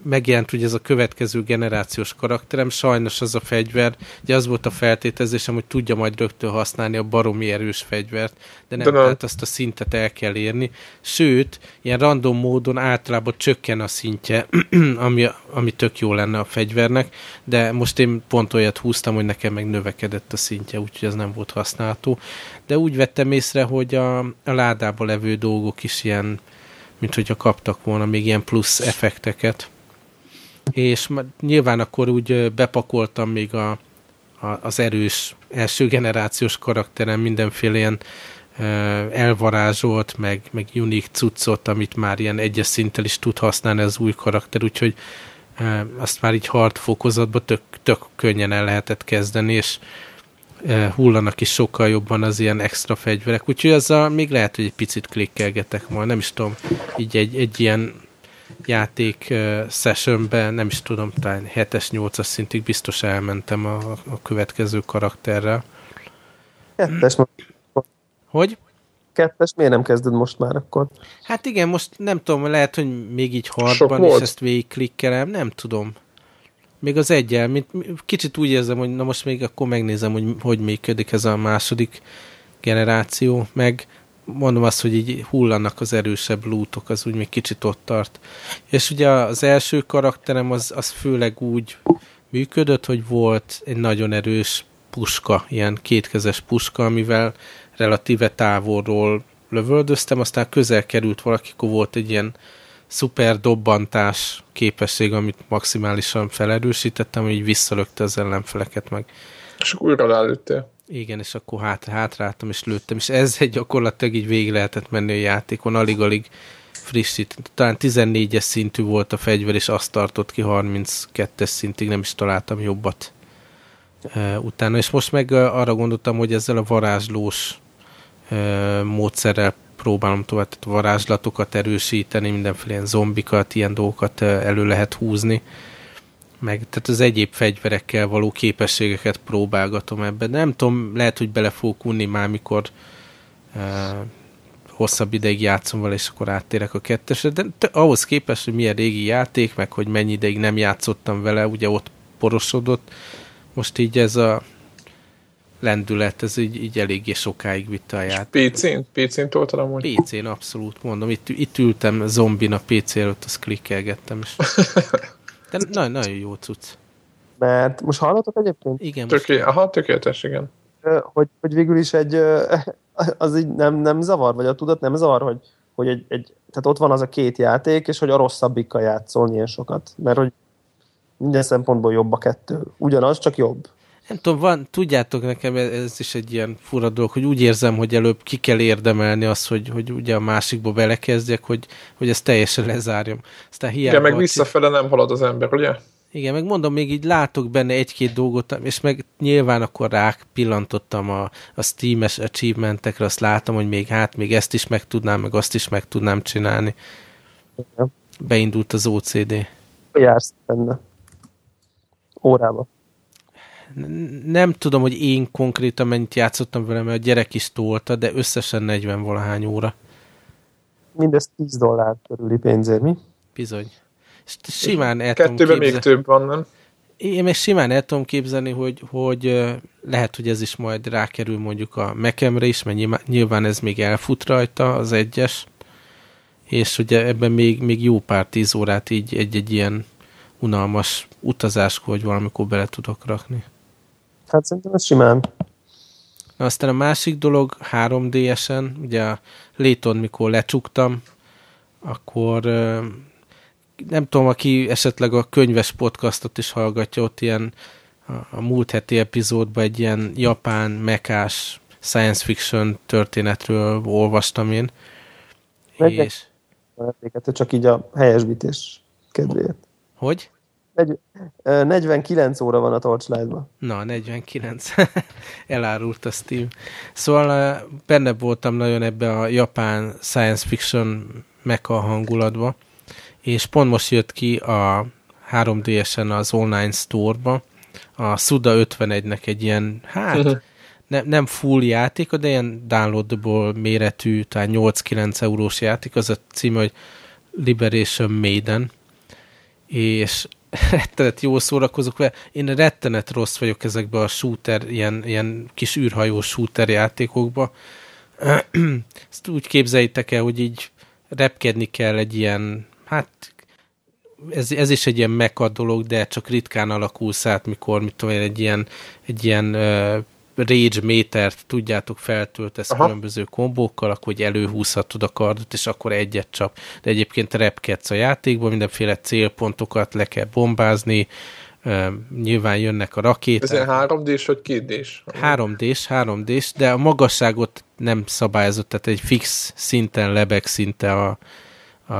megjelent ugye ez a következő generációs karakterem, sajnos az a fegyver, ugye az volt a feltételezésem, hogy tudja majd rögtön használni a baromi erős fegyvert, de nem, de nem. tehát azt a szintet el kell érni. Sőt, ilyen random módon általában csökken a szintje, <clears throat> ami, ami tök jó lenne a fegyvernek, de most én pont olyat húztam, hogy nekem meg növekedett a szintje, úgyhogy ez nem volt használható. De úgy vettem észre, hogy a, a ládában levő dolgok is ilyen mint hogyha kaptak volna még ilyen plusz effekteket. És nyilván akkor úgy bepakoltam még a, a, az erős első generációs karakterem mindenféle ilyen elvarázsolt, meg, meg unik cuccot, amit már ilyen egyes szinttel is tud használni az új karakter, úgyhogy azt már így hard fokozatban tök, tök könnyen el lehetett kezdeni, és hullanak is sokkal jobban az ilyen extra fegyverek, úgyhogy azzal még lehet, hogy egy picit klikkelgetek majd, nem is tudom, így egy, egy ilyen játék uh, sessionben, nem is tudom, talán 7-es, 8-as szintig biztos elmentem a, a következő karakterrel. Kettes, most, Hogy? kettes, miért nem kezded most már akkor? Hát igen, most nem tudom, lehet, hogy még így Sok hardban, és ezt végigklikkelem, nem tudom. Még az egyel, mint, kicsit úgy érzem, hogy na most még akkor megnézem, hogy hogy működik ez a második generáció, meg mondom azt, hogy így hullanak az erősebb lootok, az úgy még kicsit ott tart. És ugye az első karakterem az, az főleg úgy működött, hogy volt egy nagyon erős puska, ilyen kétkezes puska, amivel relatíve távolról lövöldöztem, aztán közel került valaki, akkor volt egy ilyen szuper dobbantás képesség, amit maximálisan felerősítettem, így visszalökte az ellenfeleket meg. És akkor újra rálőttél. Igen, és akkor hát, hátráltam és lőttem, és ez egy gyakorlatilag így végig lehetett menni a játékon, alig-alig frissít. Talán 14-es szintű volt a fegyver, és azt tartott ki 32-es szintig, nem is találtam jobbat utána. És most meg arra gondoltam, hogy ezzel a varázslós módszerrel próbálom tovább, tehát varázslatokat erősíteni, mindenféle ilyen zombikat, ilyen dolgokat elő lehet húzni. Meg tehát az egyéb fegyverekkel való képességeket próbálgatom ebben. Nem tudom, lehet, hogy bele fogok unni már, mikor uh, hosszabb ideig játszom vele, és akkor áttérek a kettesre, de ahhoz képest, hogy milyen régi játék, meg hogy mennyi ideig nem játszottam vele, ugye ott porosodott, most így ez a lendület, ez így, így eléggé sokáig vitte a játék. PC-n? PC-n toltad amúgy? PC-n abszolút mondom, itt, itt ültem zombin a PC előtt, azt klikkelgettem, és de na, nagyon jó cucc. Mert most hallotok egyébként, Igen, most Töké, aha, tökéletes, igen. hogy, hogy végül is egy, <laughs> az így nem, nem zavar, vagy a tudat nem zavar, hogy, hogy egy, egy, tehát ott van az a két játék, és hogy a rosszabbikkal játszol ilyen sokat. Mert hogy minden szempontból jobb a kettő. Ugyanaz, csak jobb. Nem tudom, van, tudjátok nekem, ez is egy ilyen fura dolog, hogy úgy érzem, hogy előbb ki kell érdemelni azt, hogy, hogy ugye a másikba belekezdjek, hogy, hogy ezt teljesen lezárjam. Aztán hiába... Igen, meg visszafele nem halad az ember, ugye? Igen, meg mondom, még így látok benne egy-két dolgot, és meg nyilván akkor rá pillantottam a, a Steam-es achievementekre, azt látom, hogy még hát, még ezt is meg tudnám, meg azt is meg tudnám csinálni. Igen. Beindult az OCD. Jársz benne. Órába. Nem tudom, hogy én konkrétan mennyit játszottam vele, mert a gyerek is tolta, de összesen 40 valahány óra. Mindez 10 dollár körüli pénzért, mi? Bizony. Simán el tudom Kettőben még több van, nem? Én még simán el tudom képzelni, hogy, hogy lehet, hogy ez is majd rákerül mondjuk a mekemre is, mert nyilván- nyilván ez még elfut rajta, az egyes, és ugye ebben még, még jó pár tíz órát így egy-egy ilyen unalmas utazáskor, hogy valamikor bele tudok rakni. Hát szerintem ez simán. Na, aztán a másik dolog 3DS-en, ugye a Léton, mikor lecsuktam, akkor nem tudom, aki esetleg a könyves podcastot is hallgatja, ott ilyen a, múlt heti epizódban egy ilyen japán mekás science fiction történetről olvastam én. Meg- És csak így a helyesbítés kedvéért. hogy? Negy- ö, 49 óra van a Torchlight-ban. Na, 49. <laughs> Elárult a Steam. Szóval benne voltam nagyon ebbe a japán science fiction mecha hangulatba, és pont most jött ki a 3DS-en az online store-ba a Suda 51-nek egy ilyen, hát <laughs> ne, nem full játék, de ilyen downloadable méretű, talán 8-9 eurós játék, az a cím, hogy Liberation Maiden, és rettenet jól szórakozok vele. Én rettenet rossz vagyok ezekbe a shooter, ilyen, ilyen kis űrhajó shooter játékokba. <clears throat> Ezt úgy képzeljétek el, hogy így repkedni kell egy ilyen, hát ez, ez is egy ilyen meka dolog, de csak ritkán alakulsz át, mikor, mit tudom én, egy ilyen, egy ilyen rage métert, tudjátok, feltöltesz Aha. különböző kombókkal, akkor hogy előhúzhatod a kardot, és akkor egyet csap. De egyébként repkedsz a játékban, mindenféle célpontokat le kell bombázni, uh, nyilván jönnek a rakéták. Ez ilyen 3D-s vagy 2D-s? 3D-s, 3D-s, de a magasságot nem szabályozott, tehát egy fix szinten lebeg szinte a, a,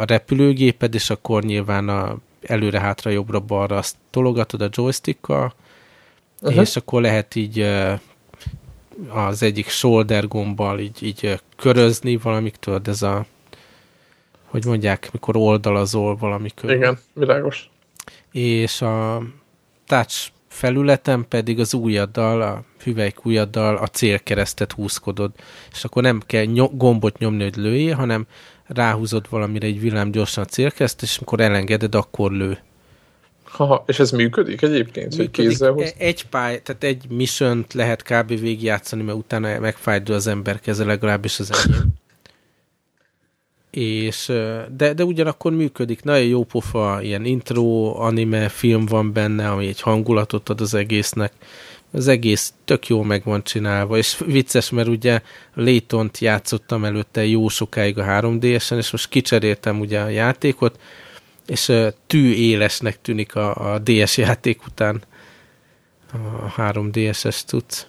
a repülőgéped, és akkor nyilván a előre, hátra, jobbra, balra azt tologatod a joystickkal, uh-huh. és akkor lehet így az egyik shoulder gombbal így, így körözni valamiktől, ez a hogy mondják, mikor oldalazol valami körül. Igen, világos. És a touch felületen pedig az ujjaddal, a hüvelyk ujjaddal a célkeresztet húzkodod, és akkor nem kell ny- gombot nyomni, hogy lőjél, hanem ráhúzod valamire egy villám gyorsan a célkereszt, és amikor elengeded, akkor lő. Ha, és ez működik egyébként, működik. hogy kézzel húz? Egy pály, tehát egy mission lehet kb. végigjátszani, mert utána megfájdul az ember keze, legalábbis az enyém. és, de, de ugyanakkor működik. Nagyon jó pofa, ilyen intro, anime, film van benne, ami egy hangulatot ad az egésznek. Az egész tök jó meg van csinálva, és vicces, mert ugye Laytont játszottam előtte jó sokáig a 3DS-en, és most kicseréltem ugye a játékot, és tű élesnek tűnik a, a DS játék után a 3DS-es tudsz.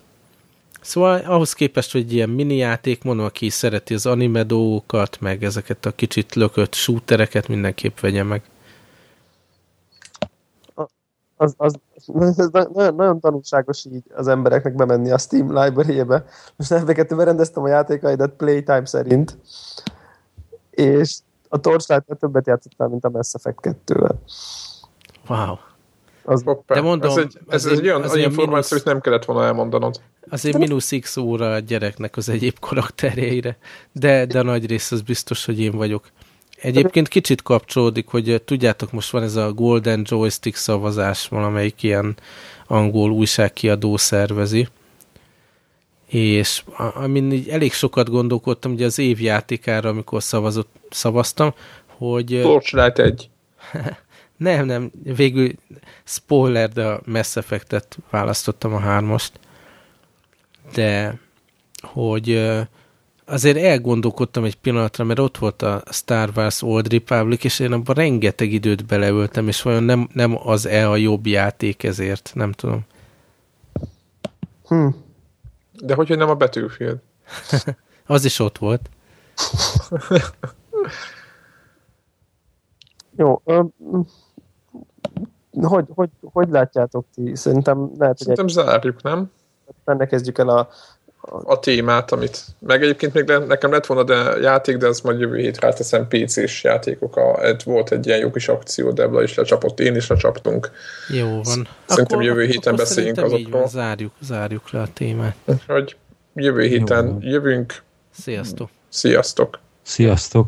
Szóval ahhoz képest, hogy ilyen mini játék, mondom, aki szereti az anime dolgokat, meg ezeket a kicsit lökött shootereket, mindenképp vegye meg. Az, az, az nagyon, nagyon tanulságos így az embereknek bemenni a Steam library-be. Most neveket berendeztem a játékaidat Playtime szerint, és a torchlight többet játszottam, mint a Mass Effect 2-vel. Wow. Az, De mondom, ez egy, ez egy olyan, olyan információ, hogy nem kellett volna elmondanod. Azért mínusz x óra a gyereknek az egyéb karakterjeire, de, de nagy rész az biztos, hogy én vagyok. Egyébként kicsit kapcsolódik, hogy tudjátok, most van ez a Golden Joystick szavazás, valamelyik ilyen angol újságkiadó szervezi, és amin így elég sokat gondolkodtam, ugye az évjátékára, amikor szavazott, szavaztam, hogy... Torchlight egy. <laughs> nem, nem, végül spoiler, de a Mass Effect-et választottam a hármast, de hogy azért elgondolkodtam egy pillanatra, mert ott volt a Star Wars Old Republic, és én abban rengeteg időt beleöltem, és vajon nem, nem az-e a jobb játék ezért, nem tudom. Hm. De hogy, hogy nem a Battlefield? <laughs> az is ott volt. <laughs> Jó. hogy, hogy, hogy látjátok ti? Szerintem lehet, Szerintem hogy egy... zárjuk, nem? Benne kezdjük el a, a témát, amit meg egyébként még nekem lett volna de játék, de ezt majd jövő hétre teszem PC-s játékok. A, volt egy ilyen jó kis akció, Debla is lecsapott, én is lecsaptunk. Jó van. Szerintem akkor, jövő héten akkor beszéljünk azokról. Van, zárjuk, zárjuk le a témát. Hogy jövő héten jó. jövünk. Sziasztok. Sziasztok. Sziasztok.